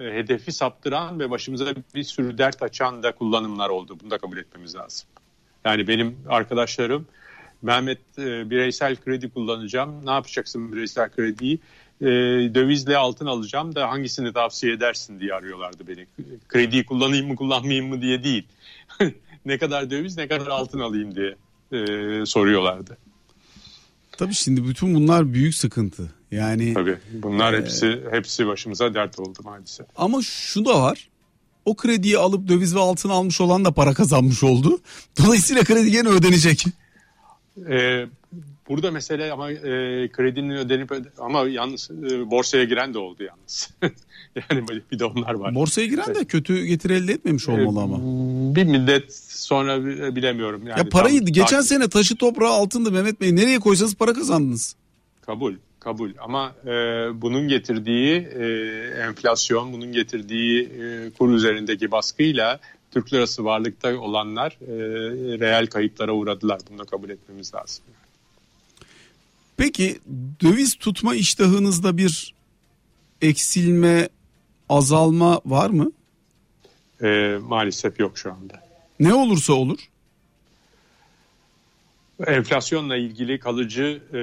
e, hedefi saptıran ve başımıza bir sürü dert açan da kullanımlar oldu. Bunu da kabul etmemiz lazım. Yani benim arkadaşlarım Mehmet e, bireysel kredi kullanacağım. Ne yapacaksın bireysel krediyi? E, dövizle altın alacağım da hangisini tavsiye edersin diye arıyorlardı beni. Krediyi kullanayım mı kullanmayayım mı diye değil. ne kadar döviz ne kadar altın alayım diye e, soruyorlardı. Tabii şimdi bütün bunlar büyük sıkıntı. Yani Tabii bunlar e, hepsi hepsi başımıza dert oldu maalesef. Ama şu da var. O krediyi alıp döviz ve altın almış olan da para kazanmış oldu. Dolayısıyla kredi gene ödenecek. E, Burada mesele ama e, kredinin ödenip öde, ama yalnız e, borsaya giren de oldu yalnız. yani bir de onlar var. Borsaya giren de kötü getiri elde etmemiş olmalı ama. Bir müddet sonra bilemiyorum. Yani ya parayı tam, geçen takip- sene taşı toprağı altındı Mehmet Bey. Nereye koysanız para kazandınız. Kabul, kabul. Ama e, bunun getirdiği e, enflasyon, bunun getirdiği e, kur üzerindeki baskıyla Türk lirası varlıkta olanlar e, reel kayıplara uğradılar. Bunu da kabul etmemiz lazım. Peki döviz tutma iştahınızda bir eksilme, azalma var mı? E, maalesef yok şu anda. Ne olursa olur. Enflasyonla ilgili kalıcı e,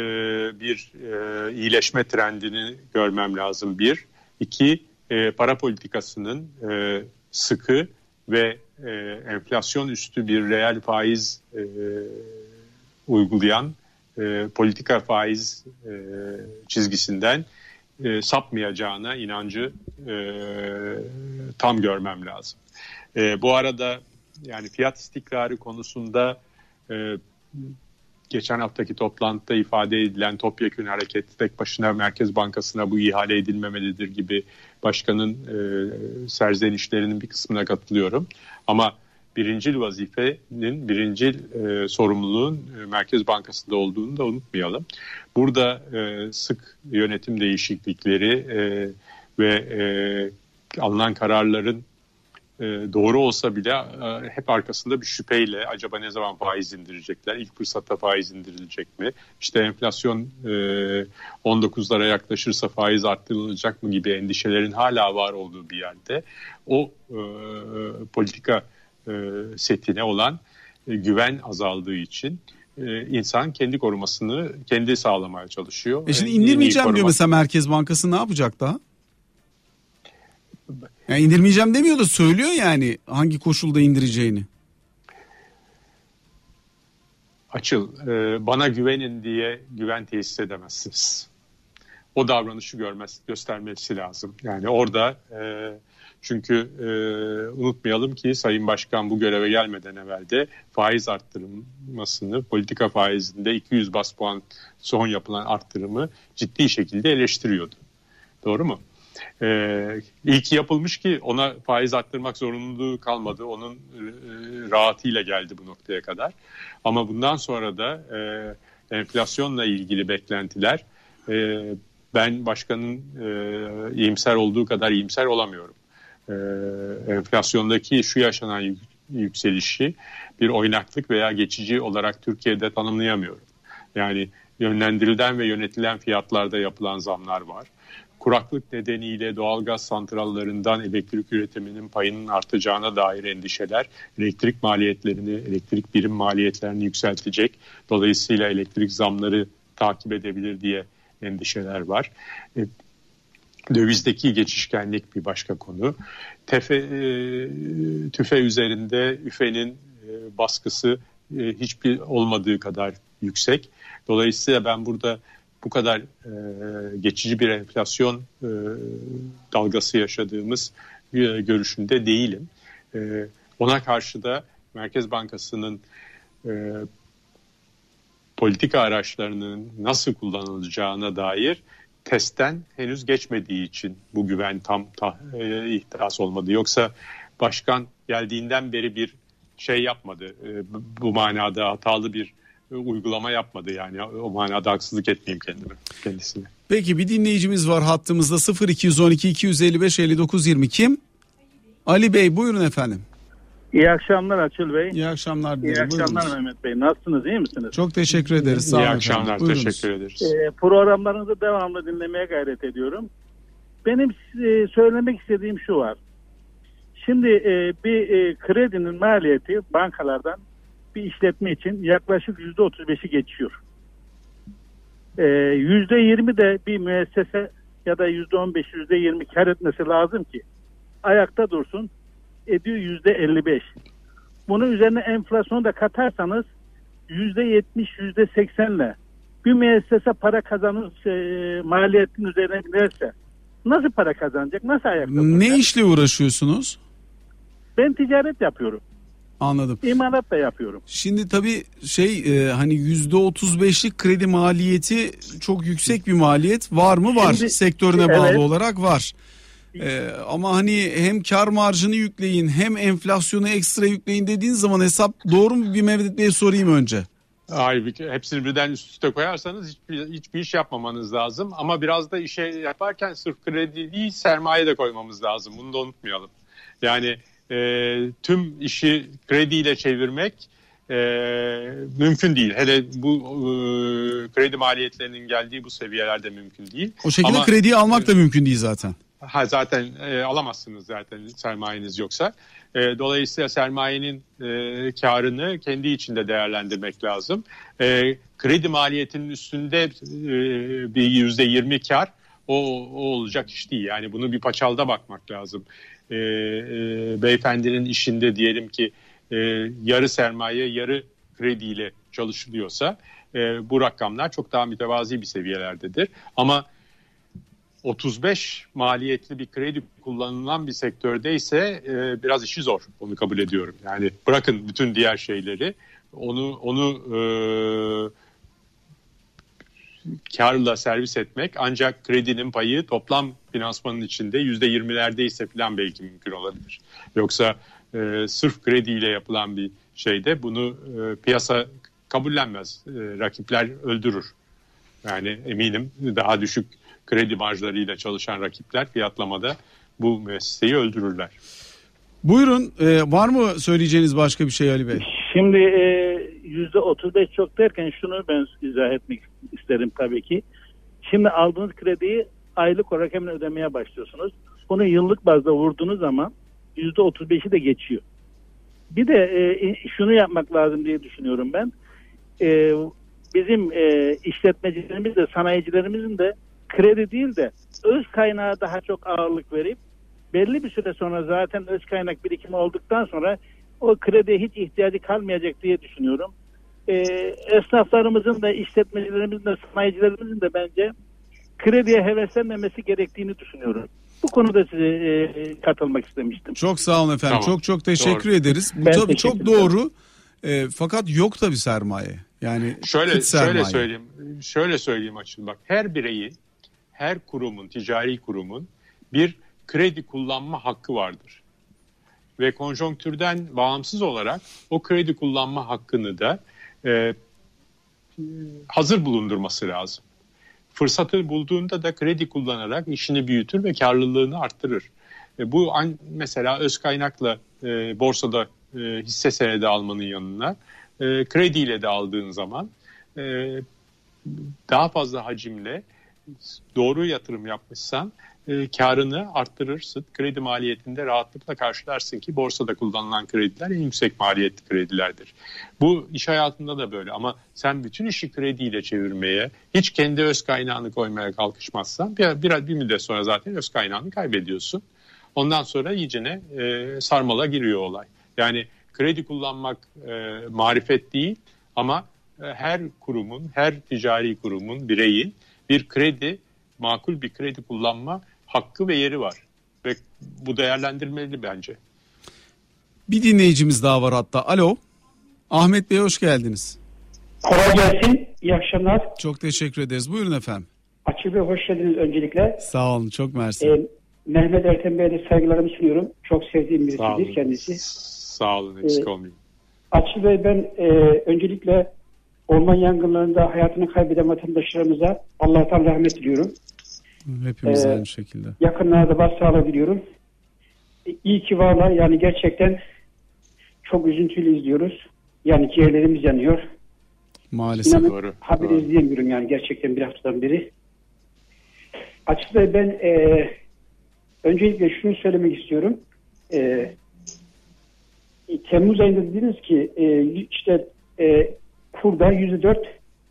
bir e, iyileşme trendini görmem lazım bir. İki, e, para politikasının e, sıkı ve e, enflasyon üstü bir reel faiz e, uygulayan e, politika faiz e, çizgisinden e, sapmayacağına inancı e, tam görmem lazım. E, bu arada yani fiyat istikrarı konusunda e, geçen haftaki toplantıda ifade edilen topyekün hareket tek başına Merkez Bankası'na bu ihale edilmemelidir gibi başkanın e, serzenişlerinin bir kısmına katılıyorum. Ama birincil vazifenin, birincil e, sorumluluğun e, Merkez Bankası'nda olduğunu da unutmayalım. Burada e, sık yönetim değişiklikleri e, ve e, alınan kararların e, doğru olsa bile e, hep arkasında bir şüpheyle acaba ne zaman faiz indirecekler? İlk fırsatta faiz indirilecek mi? İşte enflasyon e, 19'lara yaklaşırsa faiz arttırılacak mı gibi endişelerin hala var olduğu bir yerde o e, politika e, setine olan e, güven azaldığı için e, insan kendi korumasını kendi sağlamaya çalışıyor. E şimdi indirmeyeceğim diyor koruma- mesela Merkez Bankası ne yapacak daha? Yani indirmeyeceğim demiyor da söylüyor yani hangi koşulda indireceğini. Açıl, bana güvenin diye güven tesis edemezsiniz. O davranışı görmez, göstermesi lazım. Yani orada e, çünkü e, unutmayalım ki Sayın Başkan bu göreve gelmeden evvel de faiz arttırılmasını, politika faizinde 200 bas puan son yapılan arttırımı ciddi şekilde eleştiriyordu. Doğru mu? Ee, iyi ki yapılmış ki ona faiz arttırmak zorunluluğu kalmadı. Onun e, rahatıyla geldi bu noktaya kadar. Ama bundan sonra da e, enflasyonla ilgili beklentiler e, ben başkanın e, iyimser olduğu kadar iyimser olamıyorum. E, enflasyondaki şu yaşanan yük- yükselişi bir oynaklık veya geçici olarak Türkiye'de tanımlayamıyorum. Yani yönlendirilen ve yönetilen fiyatlarda yapılan zamlar var. Kuraklık nedeniyle doğalgaz santrallarından elektrik üretiminin payının artacağına dair endişeler elektrik maliyetlerini, elektrik birim maliyetlerini yükseltecek. Dolayısıyla elektrik zamları takip edebilir diye endişeler var. Dövizdeki geçişkenlik bir başka konu. Tefe, e, tüfe üzerinde üfenin e, baskısı e, hiçbir olmadığı kadar yüksek. Dolayısıyla ben burada bu kadar geçici bir enflasyon dalgası yaşadığımız görüşünde değilim. Ona karşı da Merkez Bankası'nın politika araçlarının nasıl kullanılacağına dair testten henüz geçmediği için bu güven tam ta, e, ihtiras olmadı. Yoksa başkan geldiğinden beri bir şey yapmadı. E, bu- manada hatalı bir e, uygulama yapmadı yani o manada haksızlık etmeyeyim kendime kendisine. Peki bir dinleyicimiz var hattımızda 0212 255 59 20 kim? Ali Bey buyurun efendim. İyi akşamlar Açıl Bey. İyi akşamlar İyi dilerim. akşamlar Buyurunuz. Mehmet Bey. Nasılsınız? iyi misiniz? Çok teşekkür ederiz. Sağ İyi olun akşamlar efendim. Buyurunuz. teşekkür ederiz. Ee, programlarınızı devamlı dinlemeye gayret ediyorum. Benim e, söylemek istediğim şu var. Şimdi e, bir e, kredinin maliyeti bankalardan bir işletme için yaklaşık yüzde otuz beşi geçiyor. E, Yüzde yirmi de bir müessese ya da yüzde on beş, yüzde yirmi kar etmesi lazım ki ayakta dursun. Ediyor yüzde elli beş. Bunun üzerine enflasyonu da katarsanız yüzde yetmiş, yüzde seksenle bir müessese para kazanır e, maliyetin üzerine giderse nasıl para kazanacak? Nasıl ayakta duracak? Ne işle uğraşıyorsunuz? Ben ticaret yapıyorum. Anladım. İmalat da yapıyorum. Şimdi tabii şey e, hani yüzde otuz beşlik kredi maliyeti çok yüksek bir maliyet var mı? Var. Şimdi- Sektörüne bağlı Evet. olarak var. E, ama hani hem kar marjını yükleyin hem enflasyonu ekstra yükleyin dediğin zaman hesap doğru mu bir Mehmet Bey'e sorayım önce. Hayır, hepsini birden üst üste koyarsanız hiçbir, hiçbir iş yapmamanız lazım. Ama biraz da işe yaparken sırf kredi değil sermaye de koymamız lazım. Bunu da unutmayalım. Yani e, tüm işi krediyle çevirmek e, mümkün değil. Hele bu e, kredi maliyetlerinin geldiği bu seviyelerde mümkün değil. O şekilde Ama- krediyi almak da mümkün değil zaten. Ha zaten e, alamazsınız zaten sermayeniz yoksa. E, dolayısıyla sermayenin e, karını kendi içinde değerlendirmek lazım. E, kredi maliyetinin üstünde e, bir yüzde yirmi kar o, o olacak iş değil. Yani bunu bir paçalda bakmak lazım. E, e, beyefendinin işinde diyelim ki e, yarı sermaye yarı krediyle çalışılıyorsa e, bu rakamlar çok daha mütevazi bir seviyelerdedir. Ama 35 maliyetli bir kredi kullanılan bir sektördeyse e, biraz işi zor. Onu kabul ediyorum. Yani bırakın bütün diğer şeyleri onu onu e, karla servis etmek ancak kredinin payı toplam finansmanın içinde yüzde yirmilerdeyse falan belki mümkün olabilir. Yoksa e, sırf krediyle yapılan bir şeyde bunu e, piyasa kabullenmez. E, rakipler öldürür. Yani eminim daha düşük kredi marjlarıyla çalışan rakipler fiyatlamada bu mesleği öldürürler. Buyurun e, var mı söyleyeceğiniz başka bir şey Ali Bey? Şimdi e, yüzde otuz beş çok derken şunu ben izah etmek isterim tabii ki. Şimdi aldığınız krediyi aylık olarak hemen ödemeye başlıyorsunuz. Bunu yıllık bazda vurduğunuz zaman yüzde otuz beşi de geçiyor. Bir de e, şunu yapmak lazım diye düşünüyorum ben. E, bizim e, işletmecilerimiz de sanayicilerimizin de kredi değil de öz kaynağa daha çok ağırlık verip belli bir süre sonra zaten öz kaynak birikimi olduktan sonra o krediye hiç ihtiyacı kalmayacak diye düşünüyorum. E, esnaflarımızın da işletmecilerimizin de sanayicilerimizin de bence krediye heveslenmemesi gerektiğini düşünüyorum. Bu konuda size e, katılmak istemiştim. Çok sağ olun efendim. Tamam. Çok çok teşekkür Doğru. ederiz. Bu Ben tabii çok doğru. E, fakat yok tabii sermaye. Yani Şöyle sermaye. şöyle söyleyeyim. Şöyle söyleyeyim açın bak. Her bireyin, her kurumun, ticari kurumun bir kredi kullanma hakkı vardır. Ve konjonktürden bağımsız olarak o kredi kullanma hakkını da e, hazır bulundurması lazım. Fırsatı bulduğunda da kredi kullanarak işini büyütür ve karlılığını arttırır. E, bu mesela öz kaynakla e, borsada e, hisse senedi almanın yanına e, krediyle de aldığın zaman e, daha fazla hacimle doğru yatırım yapmışsan e, karını arttırırsın. Kredi maliyetinde rahatlıkla karşılarsın ki borsada kullanılan krediler en yüksek maliyetli kredilerdir. Bu iş hayatında da böyle ama sen bütün işi krediyle çevirmeye, hiç kendi öz kaynağını koymaya kalkışmazsan bir, bir, bir müddet sonra zaten öz kaynağını kaybediyorsun. Ondan sonra iyicene e, sarmala giriyor olay. Yani kredi kullanmak e, marifet değil ama e, her kurumun, her ticari kurumun, bireyin bir kredi, makul bir kredi kullanma hakkı ve yeri var. Ve bu değerlendirmeli bence. Bir dinleyicimiz daha var hatta. Alo. Ahmet Bey hoş geldiniz. Kolay gelsin. İyi akşamlar. Çok teşekkür ederiz. Buyurun efendim. Açı Bey hoş geldiniz öncelikle. Sağ olun. Çok mersi. Ee, Mehmet Ertem Bey'e de saygılarımı sunuyorum. Çok sevdiğim Sağ birisidir kendisi. Sağ olun eksik Ee, olmayın. Açı Bey ben e, öncelikle orman yangınlarında hayatını kaybeden vatandaşlarımıza Allah'tan rahmet diliyorum. Hepimiz Ee, aynı şekilde. Yakınlarda başsağlığı diliyorum. İyi ki varlar. Yani gerçekten çok üzüntülü izliyoruz. Yani ciğerlerimiz yanıyor. Maalesef. İnanın Doğru, haberi doğru. izleyemiyorum yani gerçekten bir haftadan beri. Açıkçası ben e, öncelikle şunu söylemek istiyorum. E, Temmuz ayında dediniz ki e, işte e, kurda yüzde dört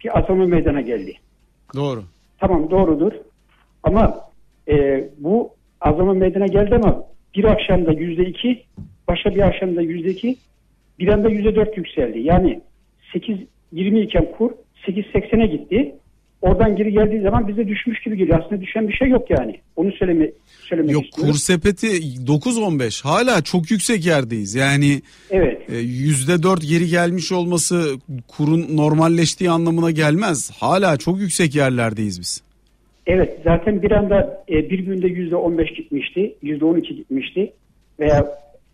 bir azalma meydana geldi. Doğru. Tamam doğrudur. Ama e, bu azalma meydana geldi ama bir akşamda yüzde iki, başka bir akşamda yüzde iki, bir anda yüzde dört yükseldi. Yani 8 20 iken kur 8.80'e gitti. Oradan geri geldiği zaman bize düşmüş gibi geliyor. Aslında düşen bir şey yok yani. Onu söyleme, söylemek Yok istiyorum. kur sepeti 9-15 hala çok yüksek yerdeyiz. Yani Evet. e, yüzde dört geri gelmiş olması kurun normalleştiği anlamına gelmez. Hala çok yüksek yerlerdeyiz biz. Evet zaten bir anda e, bir günde yüzde 15 gitmişti, yüzde 12 gitmişti veya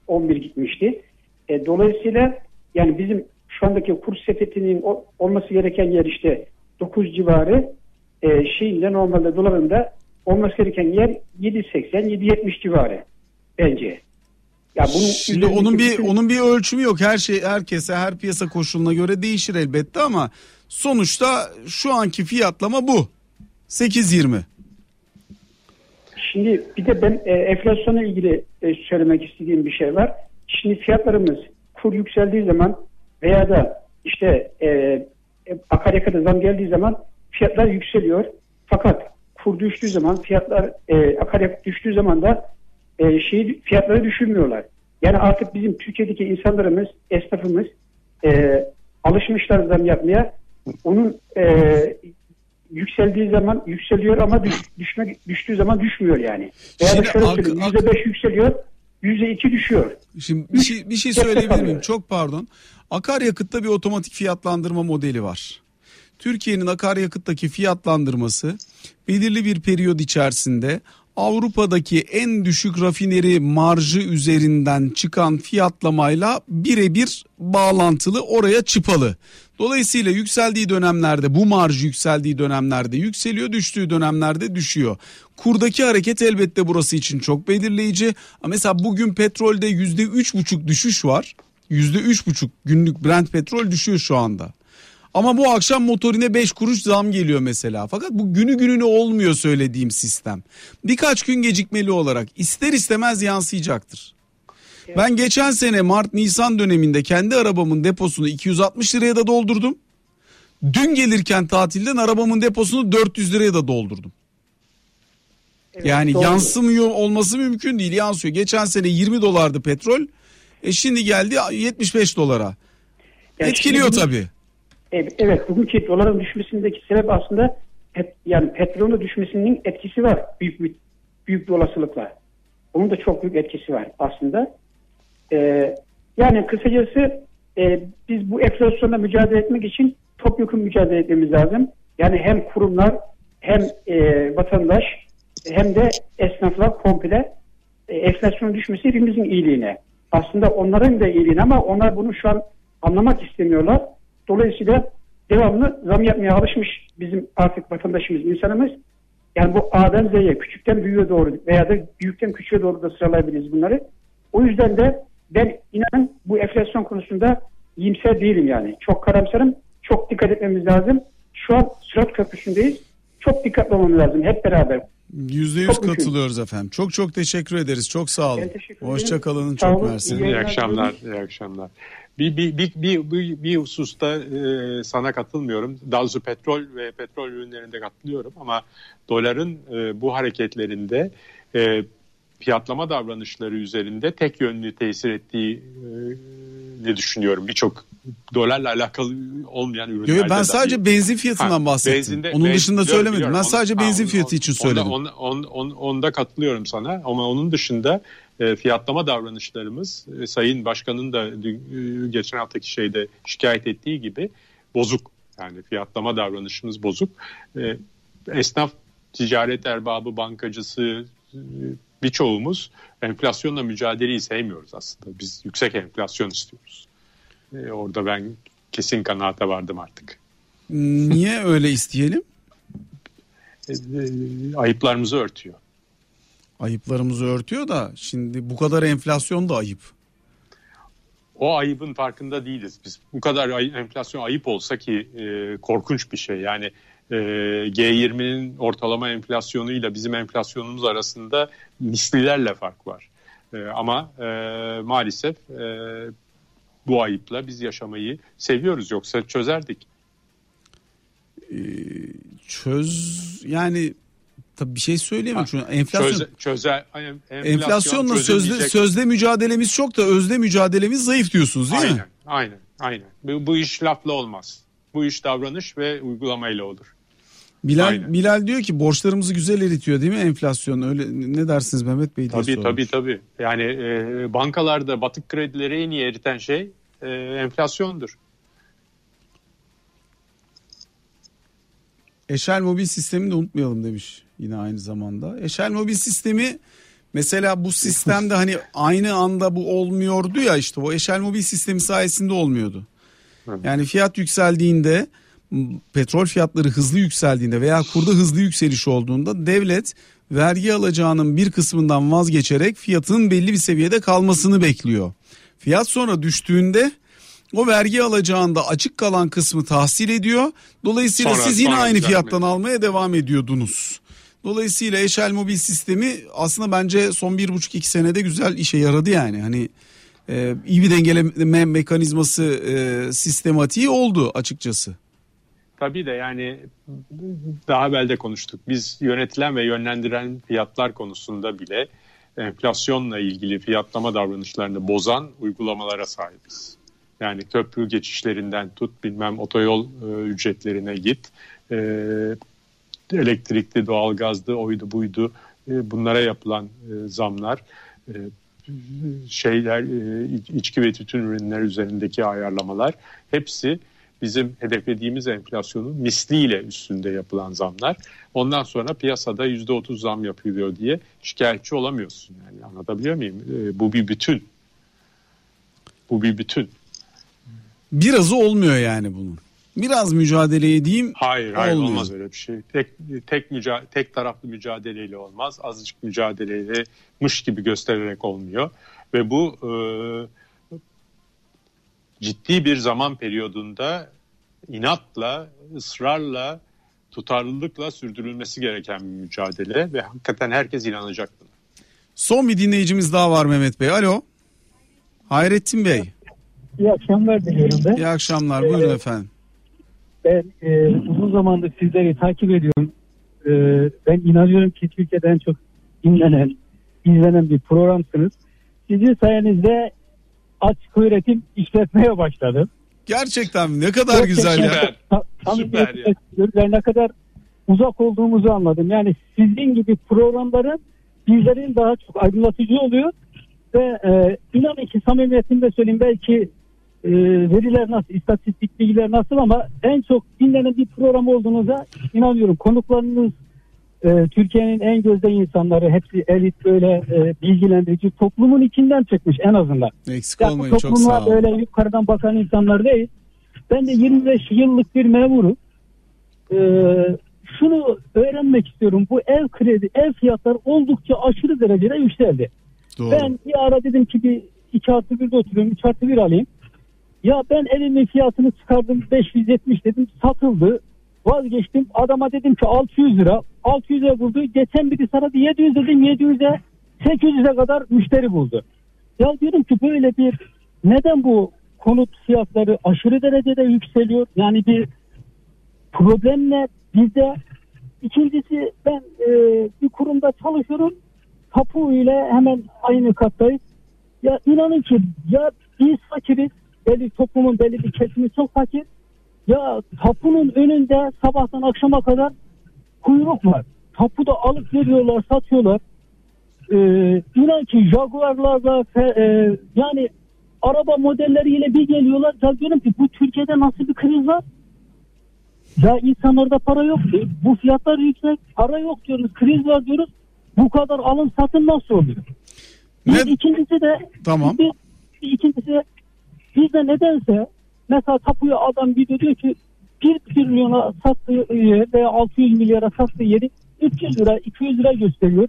11 gitmişti. E, dolayısıyla yani bizim şu andaki kur sepetinin olması gereken yer işte 9 civarı e, şeyinde normalde dolarında olması gereken yer 7.80 7.70 civarı bence. Ya bunun Şimdi onun bir bütün- onun bir ölçümü yok. Her şey herkese her piyasa koşuluna göre değişir elbette ama sonuçta şu anki fiyatlama bu. 8.20. Şimdi bir de ben e, enflasyonla ilgili e, söylemek istediğim bir şey var. Şimdi fiyatlarımız kur yükseldiği zaman veya da işte e, e, akaryakıta zam geldiği zaman fiyatlar yükseliyor. Fakat kur düştüğü zaman fiyatlar e, akaryakıt düştüğü zaman da e, şey fiyatları düşürmüyorlar. Yani artık bizim Türkiye'deki insanlarımız, esnafımız e, alışmışlar zam yapmaya. Onun e, yükseldiği zaman yükseliyor ama düş, düşme, düştüğü zaman düşmüyor yani. Veya da şöyle söyleyeyim ak- yüzde beş yükseliyor, yüzde iki düşüyor. Şimdi bir şey, bir şey söyleyebilir miyim? Çok pardon. Akaryakıtta bir otomatik fiyatlandırma modeli var. Türkiye'nin akaryakıttaki fiyatlandırması belirli bir periyod içerisinde Avrupa'daki en düşük rafineri marjı üzerinden çıkan fiyatlamayla birebir bağlantılı oraya çıpalı. Dolayısıyla yükseldiği dönemlerde bu marj yükseldiği dönemlerde yükseliyor düştüğü dönemlerde düşüyor. Kurdaki hareket elbette burası için çok belirleyici. Mesela bugün petrolde yüzde üç buçuk düşüş var. Yüzde üç buçuk günlük Brent petrol düşüyor şu anda. Ama bu akşam motorine 5 kuruş zam geliyor mesela. Fakat bu günü gününe olmuyor söylediğim sistem. Birkaç gün gecikmeli olarak ister istemez yansıyacaktır. Ben geçen sene Mart Nisan döneminde kendi arabamın deposunu 260 liraya da doldurdum. Dün gelirken tatilden arabamın deposunu 400 liraya da doldurdum. yani doğru. yansımıyor olması mümkün değil yansıyor. Geçen sene 20 dolardı petrol. E şimdi geldi 75 dolara. Yani Etkiliyor şimdi- tabii. Evet, bugünkü doların düşmesindeki sebep aslında pet, yani petrolün düşmesinin etkisi var büyük bir büyük bir olasılıkla. Onun da çok büyük etkisi var aslında. Ee, yani kısacası e, biz bu enflasyonla mücadele etmek için topyekun mücadele etmemiz lazım. Yani hem kurumlar hem e, vatandaş hem de esnaflar komple e, enflasyonun düşmesi hepimizin iyiliğine. Aslında onların da iyiliğine ama onlar bunu şu an anlamak istemiyorlar. Dolayısıyla devamlı zam yapmaya alışmış bizim artık vatandaşımız, insanımız. Yani bu A'dan Z'ye, küçükten büyüğe doğru veya da büyükten küçüğe doğru da sıralayabiliriz bunları. O yüzden de ben inan bu enflasyon konusunda iyimser değilim yani. Çok karamsarım. Çok dikkat etmemiz lazım. Şu an Sırat Köprüsü'ndeyiz. Çok dikkatli olmamız lazım hep beraber. Yüzde yüz Çok mümkün. katılıyoruz efendim. Çok çok teşekkür ederiz. Çok sağ olun. Ben teşekkür ederim. Hoşça kalın. Sağ Çok olun. mersi. İyi İyi akşamlar, iyi akşamlar. Bir, bir, bir, bir, bir, bir hususta e, sana katılmıyorum. Daha doğrusu petrol ve petrol ürünlerinde katılıyorum ama doların e, bu hareketlerinde e, fiyatlama davranışları üzerinde tek yönlü tesir ettiği e, ne düşünüyorum. Birçok dolarla alakalı olmayan ürünlerde. Yo, ben dahi. sadece benzin fiyatından Ha, bahsettim. benzinde- Onun benzin- dışında biliyorum, söylemedim. biliyorum. Ben sadece ha, benzin onu- fiyatı için onda- söyledim. Onda, onda, onda, onda katılıyorum sana ama onun dışında e, fiyatlama davranışlarımız e, Sayın Başkan'ın da dün- e, geçen haftaki şeyde şikayet ettiği gibi bozuk. Yani fiyatlama davranışımız bozuk. E, esnaf, ticaret erbabı, bankacısı birçoğumuz enflasyonla mücadeleyi sevmiyoruz aslında. Biz yüksek enflasyon istiyoruz. E, orada ben kesin kanaate vardım artık. Niye öyle isteyelim? E, e, ayıplarımızı örtüyor. Ayıplarımızı örtüyor da şimdi bu kadar enflasyon da ayıp. o ayıbın farkında değiliz biz. Bu kadar ay- enflasyon ayıp olsa ki e, korkunç bir şey. Yani e, G20'nin ortalama enflasyonuyla bizim enflasyonumuz arasında mislilerle fark var. E, ama e, maalesef e, bu ayıpla biz yaşamayı seviyoruz yoksa çözerdik. Çöz yani tabii bir şey söyleyemem. Çünkü enflasyon Çöze, çözer, enflasyon enflasyonla sözde sözde mücadelemiz çok da özde mücadelemiz zayıf diyorsunuz değil mi? Aynen, aynen, aynen. Bu, bu iş lafla olmaz. Bu iş davranış ve uygulamayla olur. Bilal Aynen. Bilal diyor ki borçlarımızı güzel eritiyor değil mi enflasyon? Öyle ne dersiniz Mehmet Bey diye Tabii soruyor. tabii tabii. Yani e, bankalarda batık kredileri en iyi eriten şey e, enflasyondur. Eşel mobil sistemini de unutmayalım demiş yine aynı zamanda. Eşel mobil sistemi mesela bu sistemde hani aynı anda bu olmuyordu ya işte o eşel mobil sistemi sayesinde olmuyordu. Yani fiyat yükseldiğinde petrol fiyatları hızlı yükseldiğinde veya kurda hızlı yükseliş olduğunda devlet vergi alacağının bir kısmından vazgeçerek fiyatın belli bir seviyede kalmasını bekliyor. Fiyat sonra düştüğünde o vergi alacağında açık kalan kısmı tahsil ediyor. Dolayısıyla Sonra- siz yine sonra aynı fiyattan almaya devam ediyordunuz. Dolayısıyla Eşel Mobil sistemi aslında bence son bir buçuk iki senede güzel işe yaradı yani. Hani e, iyi bir dengeleme mekanizması e, sistematiği oldu açıkçası. Tabii de yani daha evvel de konuştuk. Biz yönetilen ve yönlendiren fiyatlar konusunda bile enflasyonla ilgili fiyatlama davranışlarını bozan uygulamalara sahibiz. Yani köprü geçişlerinden tut bilmem otoyol e, ücretlerine git. E, elektrikli, doğalgazlı, oydu buydu e, bunlara yapılan e, zamlar e, şeyler e, iç- içki ve tütün ürünler üzerindeki ayarlamalar hepsi bizim hedeflediğimiz enflasyonun misliyle üstünde yapılan zamlar. Ondan sonra piyasada yüzde otuz zam yapılıyor diye şikayetçi olamıyorsun. Yani anlatabiliyor muyum? E, bu bir bütün. Bu bir bütün. Birazı olmuyor yani bunun. Biraz mücadele edeyim. Hayır hayır Olmuyor. olmaz öyle bir şey. Tek tek müca tek taraflı mücadeleyle olmaz. Azıcık mücadeleyle mış gibi göstererek olmuyor ve bu e, ciddi bir zaman periyodunda inatla, ısrarla, tutarlılıkla sürdürülmesi gereken bir mücadele ve hakikaten herkes inanacak buna. Son bir dinleyicimiz daha var Mehmet Bey. Alo. Hayrettin Bey. İyi akşamlar diliyorum ben. İyi akşamlar. Buyurun efendim. Ben e, uzun zamandır sizleri takip ediyorum. E, ben inanıyorum ki Türkiye'de en çok dinlenen, izlenen bir programsınız. Sizin sayenizde açık öğretim işletmeye başladım. Gerçekten ne kadar güzel ya. Süper. Ta- tam Süper ya. ne kadar uzak olduğumuzu anladım. Yani sizin gibi programların bizlerin daha çok aydınlatıcı oluyor ve e, inanın ki samimiyetimle söyleyeyim belki e, veriler nasıl, istatistik bilgiler nasıl ama en çok dinlenen bir program olduğunuza inanıyorum. Konuklarınız e, Türkiye'nin en gözde insanları hepsi elit böyle e, bilgilendirici toplumun içinden çıkmış en azından. Eksik Ya olmayın çok sağ olun. böyle yukarıdan bakan insanlar değil. Ben de 25 yıllık bir memurum. Ee, şunu öğrenmek istiyorum. Bu ev kredi, ev fiyatları oldukça aşırı derecede yükseldi. Doğru. Ben bir ara dedim ki bir 2 artı 1'de oturuyorum 3 artı 1 alayım. Ya ben evimin fiyatını çıkardım 570 dedim satıldı. Vazgeçtim adama dedim ki 600 lira 600'e buldu. Geçen biri sana 700 dedim 700'e 800'e kadar müşteri buldu. Ya diyorum ki böyle bir neden bu konut fiyatları aşırı derecede yükseliyor? Yani bir problem ne bizde? İkincisi ben e, bir kurumda çalışıyorum. Tapu ile hemen aynı kattayız. Ya inanın ki ya biz fakiriz. Belli toplumun belli bir kesimi çok fakir. Ya tapunun önünde sabahtan akşama kadar kuyruk var. Tapuda alıp veriyorlar, satıyorlar. Ee, inan ki Jaguar'larla fe- e, yani araba modelleriyle bir geliyorlar. Ya diyorum ki bu Türkiye'de nasıl bir kriz var? Ya insanlarda para yok. E, Bu fiyatlar yüksek. Para yok diyoruz. Kriz var diyoruz. Bu kadar alım satım nasıl oluyor? Bir Ne- ikincisi de Tamam. bir, bir ikincisi de bizde nedense mesela tapuya adam gidiyor diyor ki 1 trilyona sattığı veya 600 milyara sattığı yeri 300 lira 200 lira gösteriyor.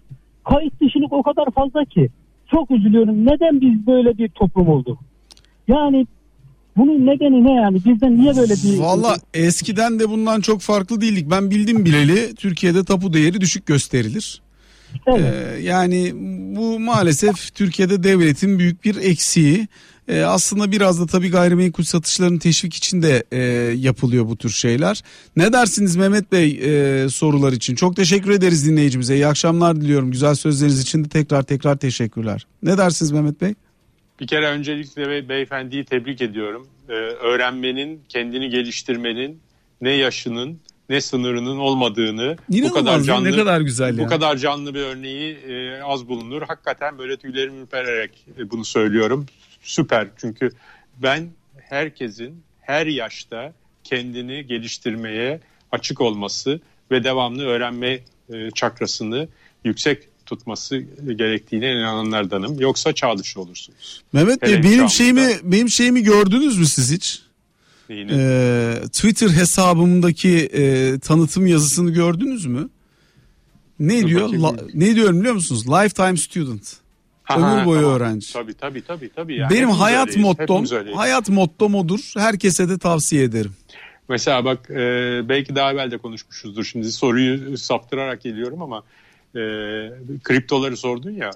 Kayıt dışılık o kadar fazla ki. Çok üzülüyorum. Neden biz böyle bir toplum olduk? Yani bunun nedeni ne yani? Bizden niye böyle bir... Valla eskiden de bundan çok farklı değildik. Ben bildim bileli Türkiye'de tapu değeri düşük gösterilir. Evet. Ee, yani bu maalesef Türkiye'de devletin büyük bir eksiği. Ee, aslında biraz da tabii gayrimenkul satışlarının teşvik için de e, yapılıyor bu tür şeyler. Ne dersiniz Mehmet Bey e, sorular için? Çok teşekkür ederiz dinleyicimize. İyi akşamlar diliyorum. Güzel sözleriniz için de tekrar tekrar teşekkürler. Ne dersiniz Mehmet Bey? Bir kere öncelikle be- beyefendiyi tebrik ediyorum. Ee, öğrenmenin, kendini geliştirmenin ne yaşının ne sınırının olmadığını İnanılmaz bu kadar canlı ne kadar güzel bu ya. kadar canlı bir örneği e, az bulunur. Hakikaten böyle tüylerimi ürpererek e, bunu söylüyorum. Süper çünkü ben herkesin her yaşta kendini geliştirmeye açık olması ve devamlı öğrenme e, çakrasını yüksek tutması gerektiğine inananlardanım. Yoksa çağ dışı olursunuz. Mehmet Bey Hele benim şeyimi benim şeyimi gördünüz mü siz hiç? Neyini? Ee, Twitter hesabımdaki e, tanıtım yazısını gördünüz mü? Ne Dur diyor? La- ne diyorum biliyor musunuz? Lifetime student. Ha, ömür boyu tamam. öğrenci. Tabii tabii tabii. tabii. Ya, Benim hepimiz hayat öyleyiz, mottom, hayat mottom odur. Herkese de tavsiye ederim. Mesela bak e, belki daha evvel de konuşmuşuzdur. Şimdi soruyu saptırarak geliyorum ama e, kriptoları sordun ya.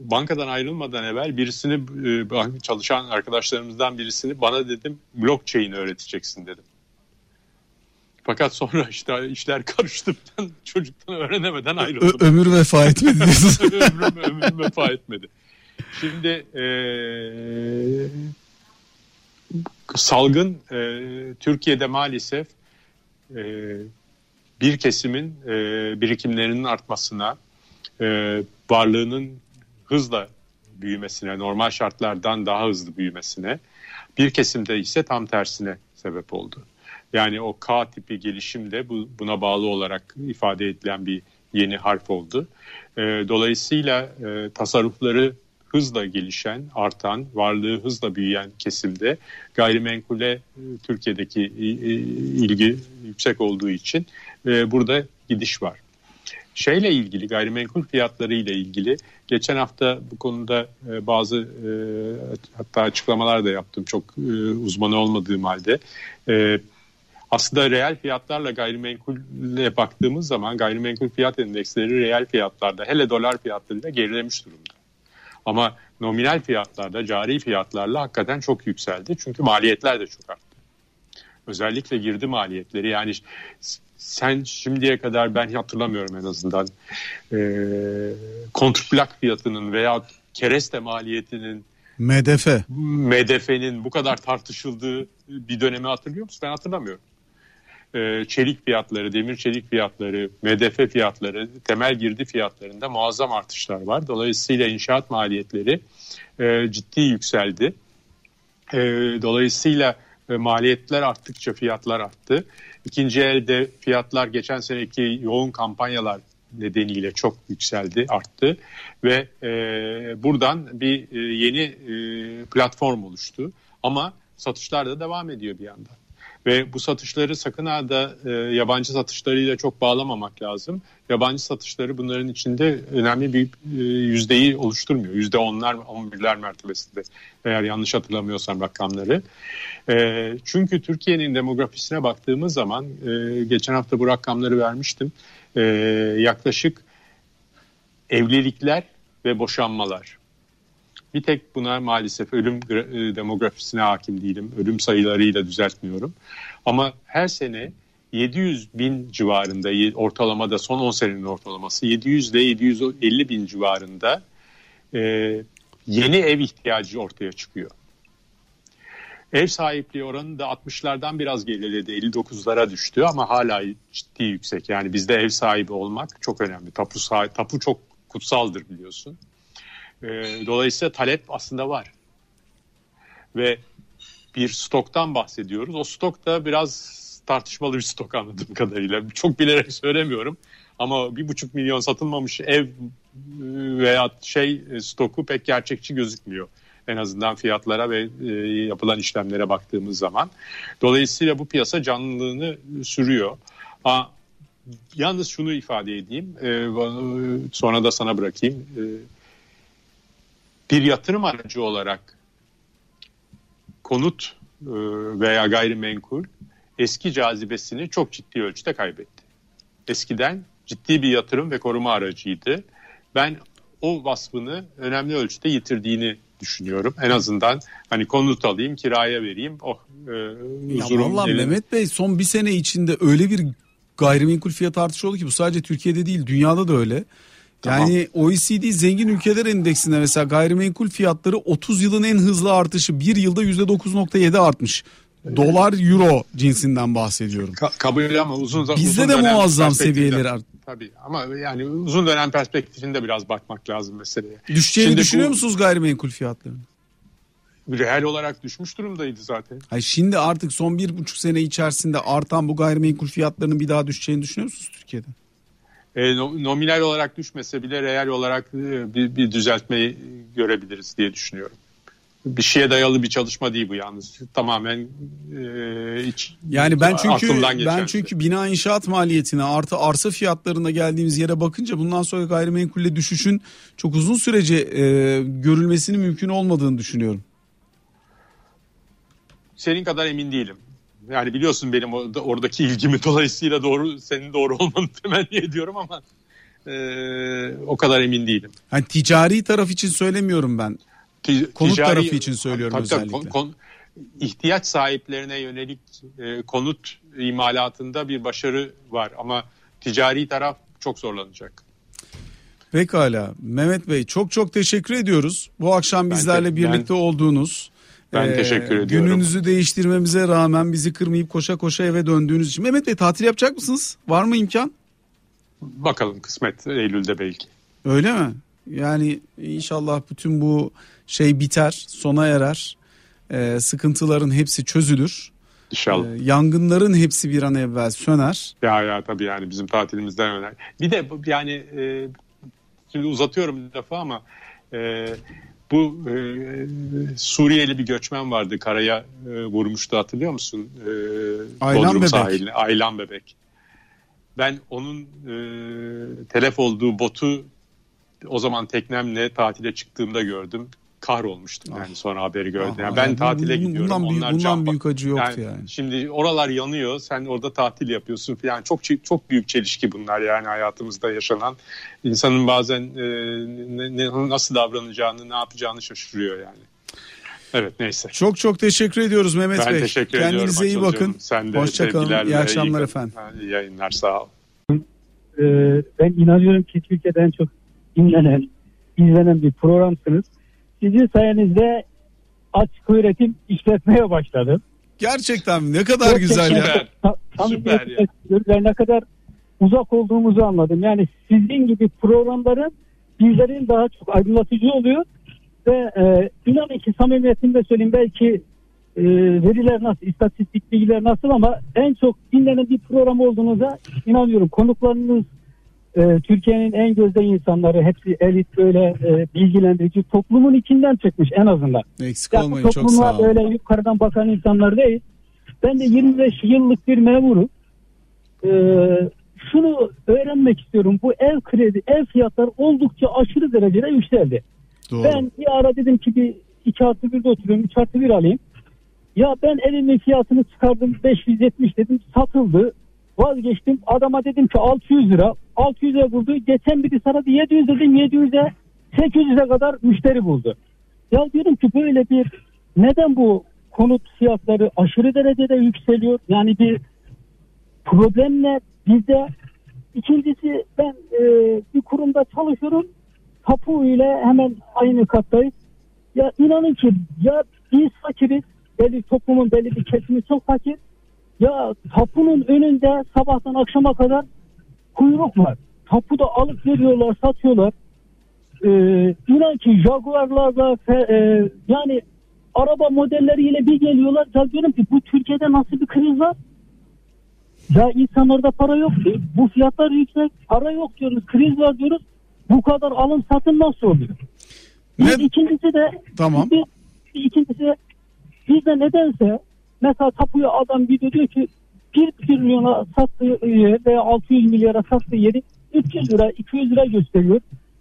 Bankadan ayrılmadan evvel birisini e, çalışan arkadaşlarımızdan birisini bana dedim blockchain öğreteceksin dedim. Fakat sonra işte işler karıştı. Ben çocuktan öğrenemeden Ö- ayrıldım. ömür vefa etmedi diyorsun. ömrüm, ömrüm vefa etmedi. Şimdi e, salgın e, Türkiye'de maalesef e, bir kesimin e, birikimlerinin artmasına, e, varlığının hızla büyümesine, normal şartlardan daha hızlı büyümesine, bir kesimde ise tam tersine sebep oldu. Yani o K tipi gelişim de bu, buna bağlı olarak ifade edilen bir yeni harf oldu. E, dolayısıyla e, tasarrufları hızla gelişen, artan, varlığı hızla büyüyen kesimde gayrimenkule e, Türkiye'deki ilgi yüksek olduğu için e, burada gidiş var. Şeyle ilgili gayrimenkul fiyatları ile ilgili geçen hafta bu konuda e, bazı hatta açıklamalar da yaptım çok uzmanı olmadığım halde. Aslında reel fiyatlarla gayrimenkulle baktığımız zaman gayrimenkul fiyat endeksleri reel fiyatlarda hele dolar fiyatlarıyla gerilemiş durumda. Ama nominal fiyatlarda cari fiyatlarla hakikaten çok yükseldi. Çünkü maliyetler de çok arttı. Özellikle girdi maliyetleri yani sen şimdiye kadar ben hatırlamıyorum en azından e, kontrplak fiyatının veya kereste maliyetinin MDF. MDF'nin bu kadar tartışıldığı bir dönemi hatırlıyor musun? Ben hatırlamıyorum. Ee, çelik fiyatları, demir çelik fiyatları, MDF fiyatları, temel girdi fiyatlarında muazzam artışlar var. Dolayısıyla inşaat maliyetleri e, ciddi yükseldi. E, dolayısıyla e, maliyetler arttıkça fiyatlar arttı. İkinci elde fiyatlar geçen seneki yoğun kampanyalar nedeniyle çok yükseldi, arttı ve e, buradan bir e, yeni e, platform oluştu. Ama satışlar da devam ediyor bir yandan. Ve bu satışları sakın ha da e, yabancı satışlarıyla çok bağlamamak lazım. Yabancı satışları bunların içinde önemli bir e, yüzdeyi oluşturmuyor. Yüzde onlar, on birler mertebesinde eğer yanlış hatırlamıyorsam rakamları. E, çünkü Türkiye'nin demografisine baktığımız zaman e, geçen hafta bu rakamları vermiştim. E, yaklaşık evlilikler ve boşanmalar. Bir tek buna maalesef ölüm e, demografisine hakim değilim. Ölüm sayılarıyla düzeltmiyorum. Ama her sene 700 bin civarında ortalamada son 10 senenin ortalaması 700 ile 750 bin civarında e, yeni ev ihtiyacı ortaya çıkıyor. Ev sahipliği oranı da 60'lardan biraz geriledi 59'lara düştü ama hala ciddi yüksek. Yani bizde ev sahibi olmak çok önemli. Tapu, sahibi, tapu çok kutsaldır biliyorsun. Dolayısıyla talep aslında var. Ve bir stoktan bahsediyoruz. O stok da biraz tartışmalı bir stok anladığım kadarıyla. Çok bilerek söylemiyorum. Ama bir buçuk milyon satılmamış ev veya şey stoku pek gerçekçi gözükmüyor. En azından fiyatlara ve yapılan işlemlere baktığımız zaman. Dolayısıyla bu piyasa canlılığını sürüyor. Aa, yalnız şunu ifade edeyim. Sonra da sana bırakayım bir yatırım aracı olarak konut veya gayrimenkul eski cazibesini çok ciddi ölçüde kaybetti. Eskiden ciddi bir yatırım ve koruma aracıydı. Ben o vasfını önemli ölçüde yitirdiğini düşünüyorum. En azından hani konut alayım, kiraya vereyim. Oh, e, ya vallahi elin... Mehmet Bey son bir sene içinde öyle bir gayrimenkul fiyat artışı oldu ki bu sadece Türkiye'de değil dünyada da öyle. Yani tamam. OECD zengin ülkeler endeksinde mesela gayrimenkul fiyatları 30 yılın en hızlı artışı bir yılda %9.7 artmış. Dolar euro cinsinden bahsediyorum. Ka- kabul ama uzun zaman Bizde de muazzam perspektifinde- seviyeler art- Tabii ama yani uzun dönem perspektifinde biraz bakmak lazım meseleye. Düşeceğini Şimdi düşünüyor bu- musunuz gayrimenkul fiyatlarının? Reel olarak düşmüş durumdaydı zaten. Hayır, şimdi artık son bir buçuk sene içerisinde artan bu gayrimenkul fiyatlarının bir daha düşeceğini düşünüyor musunuz Türkiye'de? E, no- nominal olarak düşmese bile reel olarak e, bir, bir düzeltmeyi görebiliriz diye düşünüyorum. Bir şeye dayalı bir çalışma değil bu yalnız. Tamamen e, iç, Yani ben çünkü ben şey. çünkü bina inşaat maliyetine artı arsa fiyatlarına geldiğimiz yere bakınca bundan sonra gayrimenkulle düşüşün çok uzun sürece e, görülmesinin mümkün olmadığını düşünüyorum. senin kadar emin değilim. Yani biliyorsun benim orada, oradaki ilgimi dolayısıyla doğru senin doğru olmanı temenni ediyorum ama e, o kadar emin değilim. Hani ticari taraf için söylemiyorum ben. Ti- Konut tarafı için söylüyorum Tabii özellikle. kon- kon- ihtiyaç sahiplerine yönelik e, konut imalatında bir başarı var ama ticari taraf çok zorlanacak. Pekala Mehmet Bey çok çok teşekkür ediyoruz. Bu akşam Ben bizlerle te- birlikte olduğunuz. Ben e, teşekkür ediyorum. Gününüzü değiştirmemize rağmen bizi kırmayıp koşa koşa eve döndüğünüz için. Mehmet Bey tatil yapacak mısınız? Var mı imkan? Bakalım kısmet Eylül'de belki. Öyle mi? Yani inşallah bütün bu şey biter, sona erer. Ee, sıkıntıların hepsi çözülür. İnşallah. Ee, yangınların hepsi bir an evvel söner. Ya ya tabii yani bizim tatilimizden önemli. Bir de yani e, şimdi uzatıyorum defa ama e, bu e, Suriyeli bir göçmen vardı karaya e, vurmuştu hatırlıyor musun? E, Aylan Bodrum Bebek. sahiline. Aylan Bebek. Ben onun e, telef olduğu botu o zaman teknemle tatile çıktığımda gördüm. Kahrolmuştum yani sonra haberi gördüm. Yani ben tatile bunun- gidiyorum. bundan büyük- onlar bundan can- büyük acı yoktu yani. Şimdi oralar yanıyor. Sen orada tatil yapıyorsun falan. Çok çok büyük çelişki bunlar yani hayatımızda yaşanan. İnsanın bazen e, ne- nasıl davranacağını, ne yapacağını şaşırıyor yani. Evet neyse. Çok çok teşekkür ediyoruz Mehmet Ben Bey. teşekkür Kendinize iyi ediyorum. bakın. Akılcığım. Sen de Hoşçakalın. İyi akşamlar iyi- efendim. İyi yayınlar sağ ol. Ee, ben inanıyorum ki Türkiye'de en çok dinlenen, izlenen bir programsınız. Sizin sayenizde açık öğretim işletmeye başladım. Gerçekten ne kadar güzel ya. Süper. Ta- tam Süper ya. ne kadar uzak olduğumuzu anladım. Yani sizin gibi programların bizlerin daha çok aydınlatıcı oluyor ve e, inanın ki samimiyetimle söyleyeyim belki e, veriler nasıl, istatistik bilgiler nasıl ama en çok dinlenen bir program olduğunuza inanıyorum. Konuklarınız e, Türkiye'nin en gözde insanları hepsi elit böyle e, bilgilendirici toplumun içinden çıkmış en azından. Eksik Ya bu olmayın çok sağ olun. böyle yukarıdan bakan insanlar değil. Ben de 25 yıllık bir memurum. Ee, şunu öğrenmek istiyorum. Bu ev kredi, ev fiyatları oldukça aşırı derecede yükseldi. Doğru. Ben bir ara dedim ki bir 2 artı 1'de oturuyorum. 3 artı 1 alayım. Ya ben evimin fiyatını çıkardım 570 dedim satıldı. Vazgeçtim. Adama dedim ki 600 lira. 600'e buldu. Geçen biri sana 700 dedim 700'e 800'e kadar müşteri buldu. Ya diyorum ki böyle bir neden bu konut fiyatları aşırı derecede yükseliyor? Yani bir problem ne bizde? İkincisi ben e, bir kurumda çalışıyorum. Tapu ile hemen aynı kattayız. Ya inanın ki ya biz fakiriz. Belli toplumun belli bir kesimi çok fakir. Ya tapunun önünde sabahtan akşama kadar kuyruk var. Tapuda alıp veriyorlar, satıyorlar. Ee, inan ki Jaguar'larla fe- e, yani araba modelleriyle bir geliyorlar. Ya diyorum ki bu Türkiye'de nasıl bir kriz var? Ya insanlarda para yok. E, Bu fiyatlar yüksek. Para yok diyoruz. Kriz var diyoruz. Bu kadar alım satım nasıl oluyor? Ne- Bir ikincisi de Tamam. bir, bir ikincisi bizde nedense mesela tapuya adam gidiyor diyor ki 1 trilyona sattığı yer veya 600 milyara sattığı yeri 300 lira 200 lira gösteriyor.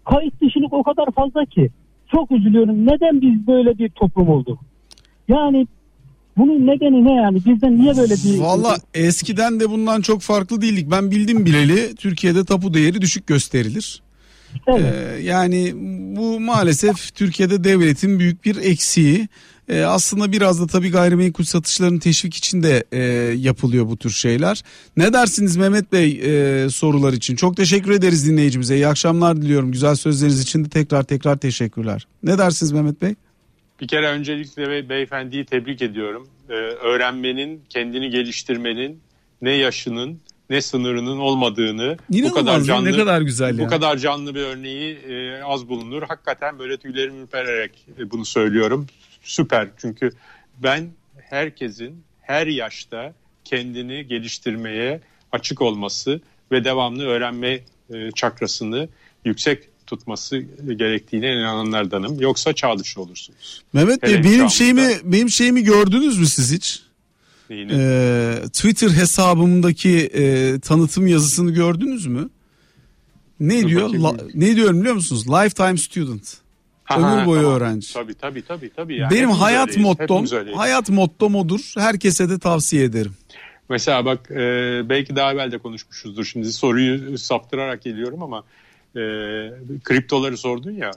Kayıt dışılık o kadar fazla ki. Çok üzülüyorum. Neden biz böyle bir toplum olduk? Yani bunun nedeni ne yani? Bizden niye böyle bir... Valla eskiden de bundan çok farklı değildik. Ben bildim bileli Türkiye'de tapu değeri düşük gösterilir. Evet. Ee, yani bu maalesef Türkiye'de devletin büyük bir eksiği. Ee, aslında biraz da tabii gayrimenkul satışlarının teşvik için de e, yapılıyor bu tür şeyler. Ne dersiniz Mehmet Bey e, sorular için? Çok teşekkür ederiz dinleyicimize. İyi akşamlar diliyorum. Güzel sözleriniz için de tekrar tekrar teşekkürler. Ne dersiniz Mehmet Bey? Bir kere öncelikle be- beyefendiyi tebrik ediyorum. e, öğrenmenin, kendini geliştirmenin ne yaşının ne sınırının olmadığını İnanılmaz bu kadar canlı ne kadar güzel bu ya. kadar canlı bir örneği e, az bulunur. Hakikaten böyle tüylerimi ürpererek e, bunu söylüyorum. Süper çünkü ben herkesin her yaşta kendini geliştirmeye açık olması ve devamlı öğrenme e, çakrasını yüksek tutması gerektiğine inananlardanım. Yoksa çağ dışı olursunuz. Mehmet Bey Hele benim şeyimi benim şeyimi gördünüz mü siz hiç? Neyini? Ee, Twitter hesabımdaki e, tanıtım yazısını gördünüz mü? Ne Dur diyor? La- ne diyorum biliyor musunuz? Lifetime student. Ha, ömür boyu tamam. öğrenci. Tabii tabii tabii. tabii. Yani Benim hepimiz hayat öyleyiz, mottom, hayat mottom odur. Herkese de tavsiye ederim. Mesela bak e, belki daha evvel de konuşmuşuzdur. Şimdi soruyu saptırarak geliyorum ama e, kriptoları sordun ya.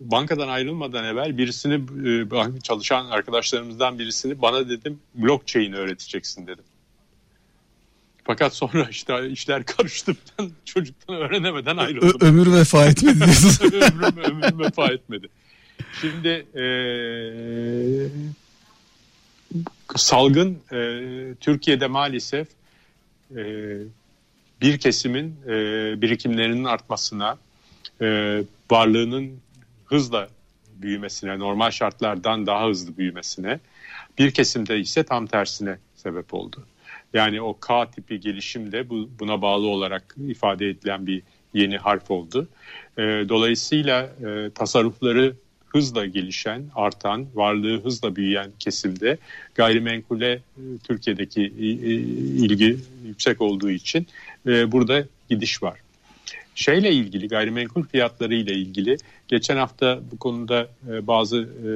Bankadan ayrılmadan evvel birisini e, çalışan arkadaşlarımızdan birisini bana dedim blockchain öğreteceksin dedim. Fakat sonra işte işler karıştı. Ben çocuktan öğrenemeden Ö- ayrıldım. ömür vefa etmedi diyorsun. ömrüm, ömrüm vefa etmedi. Şimdi e, salgın e, Türkiye'de maalesef e, bir kesimin e, birikimlerinin artmasına, e, varlığının hızla büyümesine, normal şartlardan daha hızlı büyümesine, bir kesimde ise tam tersine sebep oldu. Yani o K tipi gelişim de bu, buna bağlı olarak ifade edilen bir yeni harf oldu. E, dolayısıyla e, tasarrufları hızla gelişen, artan, varlığı hızla büyüyen kesimde gayrimenkule e, Türkiye'deki i- ilgi yüksek olduğu için e, burada gidiş var. Şeyle ilgili gayrimenkul fiyatları ile ilgili geçen hafta bu konuda e, bazı e,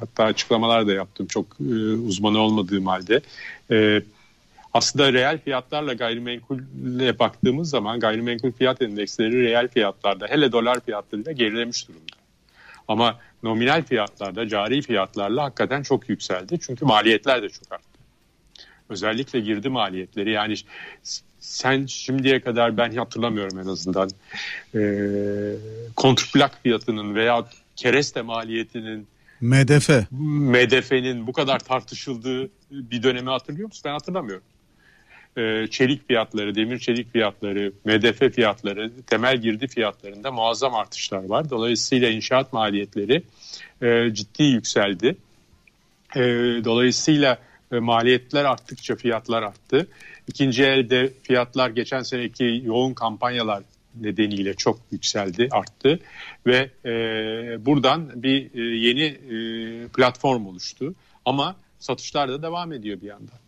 hatta açıklamalar da yaptım çok e, uzmanı olmadığım halde. E, aslında reel fiyatlarla gayrimenkule baktığımız zaman gayrimenkul fiyat endeksleri reel fiyatlarda hele dolar fiyatlarıyla gerilemiş durumda. Ama nominal fiyatlarda cari fiyatlarla hakikaten çok yükseldi. Çünkü maliyetler de çok arttı. Özellikle girdi maliyetleri yani sen şimdiye kadar ben hatırlamıyorum en azından e, kontrplak fiyatının veya kereste maliyetinin MDF. MDF'nin bu kadar tartışıldığı bir dönemi hatırlıyor musun? Ben hatırlamıyorum. Ee, çelik fiyatları, demir çelik fiyatları, MDF fiyatları, temel girdi fiyatlarında muazzam artışlar var. Dolayısıyla inşaat maliyetleri e, ciddi yükseldi. E, dolayısıyla e, maliyetler arttıkça fiyatlar arttı. İkinci elde fiyatlar geçen seneki yoğun kampanyalar nedeniyle çok yükseldi, arttı ve e, buradan bir e, yeni e, platform oluştu. Ama satışlar da devam ediyor bir yandan.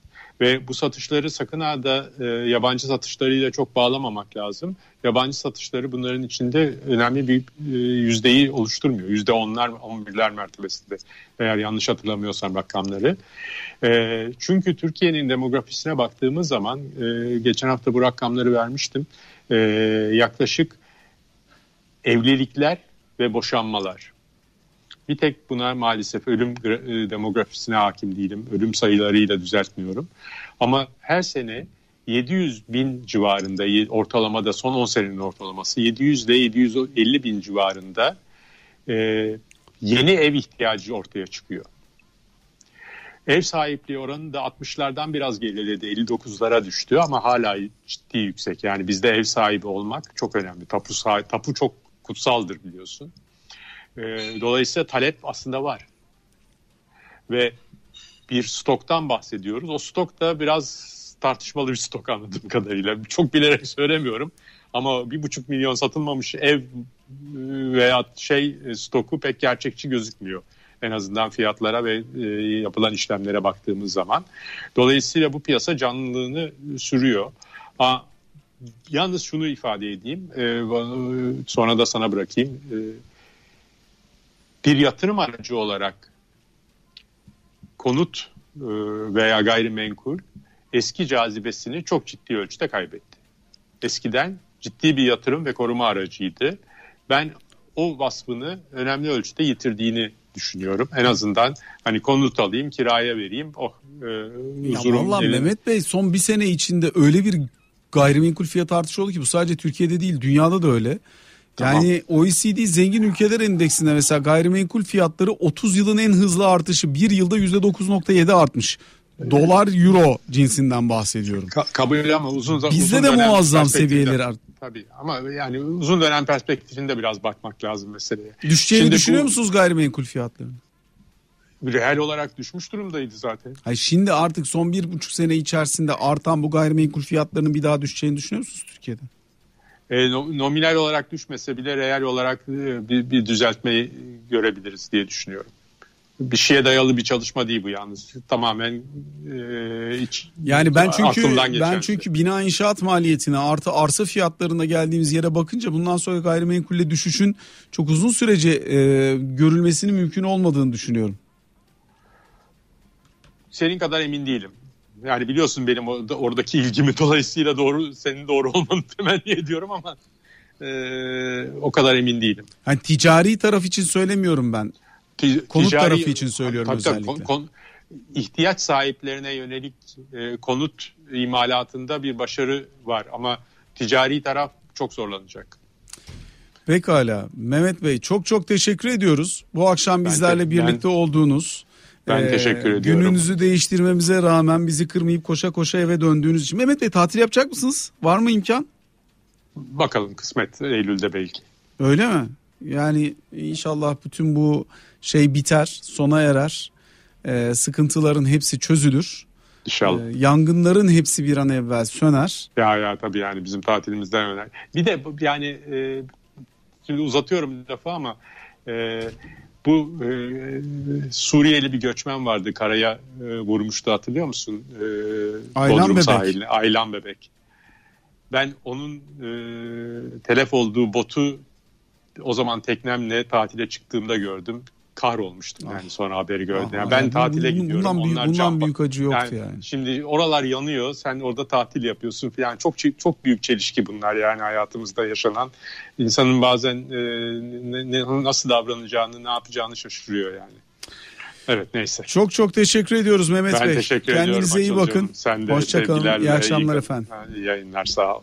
Ve bu satışları sakın ha da e, yabancı satışlarıyla çok bağlamamak lazım. Yabancı satışları bunların içinde önemli bir e, yüzdeyi oluşturmuyor. Yüzde onlar, on birler mertebesinde eğer yanlış hatırlamıyorsam rakamları. E, çünkü Türkiye'nin demografisine baktığımız zaman e, geçen hafta bu rakamları vermiştim. E, yaklaşık evlilikler ve boşanmalar. Bir tek buna maalesef ölüm e, demografisine hakim değilim. Ölüm sayılarıyla düzeltmiyorum. Ama her sene 700 bin civarında ortalamada son 10 senenin ortalaması 700 ile 750 bin civarında e, yeni ev ihtiyacı ortaya çıkıyor. Ev sahipliği oranı da 60'lardan biraz geriledi 59'lara düştü ama hala ciddi yüksek. Yani bizde ev sahibi olmak çok önemli. Tapu, sahibi, tapu çok kutsaldır biliyorsun. E, dolayısıyla talep aslında var. Ve bir stoktan bahsediyoruz. O stok da biraz tartışmalı bir stok anladığım kadarıyla. Çok bilerek söylemiyorum. Ama bir buçuk milyon satılmamış ev e, veya şey e, stoku pek gerçekçi gözükmüyor. En azından fiyatlara ve e, yapılan işlemlere baktığımız zaman. Dolayısıyla bu piyasa canlılığını sürüyor. Aa, yalnız şunu ifade edeyim. sonra da sana bırakayım. Bir yatırım aracı olarak konut e, veya gayrimenkul eski cazibesini çok ciddi ölçüde kaybetti. Eskiden ciddi bir yatırım ve koruma aracıydı. Ben o vasfını önemli ölçüde yitirdiğini düşünüyorum. En azından hani konut alayım, kiraya vereyim. Oh, e, huzurum vallahi elim- Mehmet Bey son bir sene içinde öyle bir gayrimenkul fiyat artışı oldu ki bu sadece Türkiye'de değil dünyada da öyle. Tamam. Yani OECD zengin ülkeler endeksinde mesela gayrimenkul fiyatları 30 yılın en hızlı artışı bir yılda %9.7 artmış. Dolar euro cinsinden bahsediyorum. Ka- kabul ama uzun zaman Bizde de muazzam seviyeler art. Tabii ama yani uzun dönem perspektifinde biraz bakmak lazım meseleye. Düşeceğini Şimdi düşünüyor bu- musunuz gayrimenkul fiyatlarını? Reel olarak düşmüş durumdaydı zaten. Hayır şimdi artık son bir buçuk sene içerisinde artan bu gayrimenkul fiyatlarının bir daha düşeceğini düşünüyor musunuz Türkiye'de? E, no- nominal olarak düşmese bile reel olarak e, bir, bir düzeltmeyi görebiliriz diye düşünüyorum. Bir şeye dayalı bir çalışma değil bu yalnız. Tamamen e, iç, Yani ben çünkü ben şey. çünkü bina inşaat maliyetine artı arsa fiyatlarına geldiğimiz yere bakınca bundan sonra gayrimenkulle düşüşün çok uzun sürece e, görülmesinin mümkün olmadığını düşünüyorum. senin kadar emin değilim. Yani biliyorsun benim orada, oradaki ilgimi dolayısıyla doğru senin doğru olmanı temenni ediyorum ama e, o kadar emin değilim. Hani ticari taraf için söylemiyorum ben. Ti- Konut tarafı için söylüyorum Tabii özellikle. kon- ihtiyaç sahiplerine yönelik e, konut imalatında bir başarı var ama ticari taraf çok zorlanacak. Pekala Mehmet Bey çok çok teşekkür ediyoruz. Bu akşam Ben bizlerle te- birlikte olduğunuz. Ben e, teşekkür ediyorum. Gününüzü değiştirmemize rağmen bizi kırmayıp koşa koşa eve döndüğünüz için. Mehmet Bey tatil yapacak mısınız? Var mı imkan? Bakalım kısmet Eylül'de belki. Öyle mi? Yani inşallah bütün bu şey biter, sona erer. Ee, sıkıntıların hepsi çözülür. İnşallah. Ee, yangınların hepsi bir an evvel söner. Ya ya tabii yani bizim tatilimizden önemli. Bir de yani e, şimdi uzatıyorum lafı ama e, bu e, Suriyeli bir göçmen vardı karaya e, vurmuştu hatırlıyor musun? E, Aylan Bodrum Bebek. sahiline. Aylan Bebek. Ben onun e, telef olduğu botu o zaman teknemle tatile çıktığımda gördüm. Kahrolmuştum yani sonra haberi gördüm. Ah, Yani ah, ben bu- tatile bundan gidiyorum. büyük- onlar bundan büyük acı yoktu yani. Şimdi oralar yanıyor. Sen orada tatil yapıyorsun falan. Çok çok büyük çelişki bunlar yani hayatımızda yaşanan. İnsanın bazen e, ne- nasıl davranacağını, ne yapacağını şaşırıyor yani. Evet neyse. Çok çok teşekkür ediyoruz Mehmet Ben Bey. teşekkür Kendinize ediyorum. iyi Açılcığım. bakın. Sen de Hoşçakalın. İyi akşamlar iyi- efendim. İyi yayınlar sağ ol.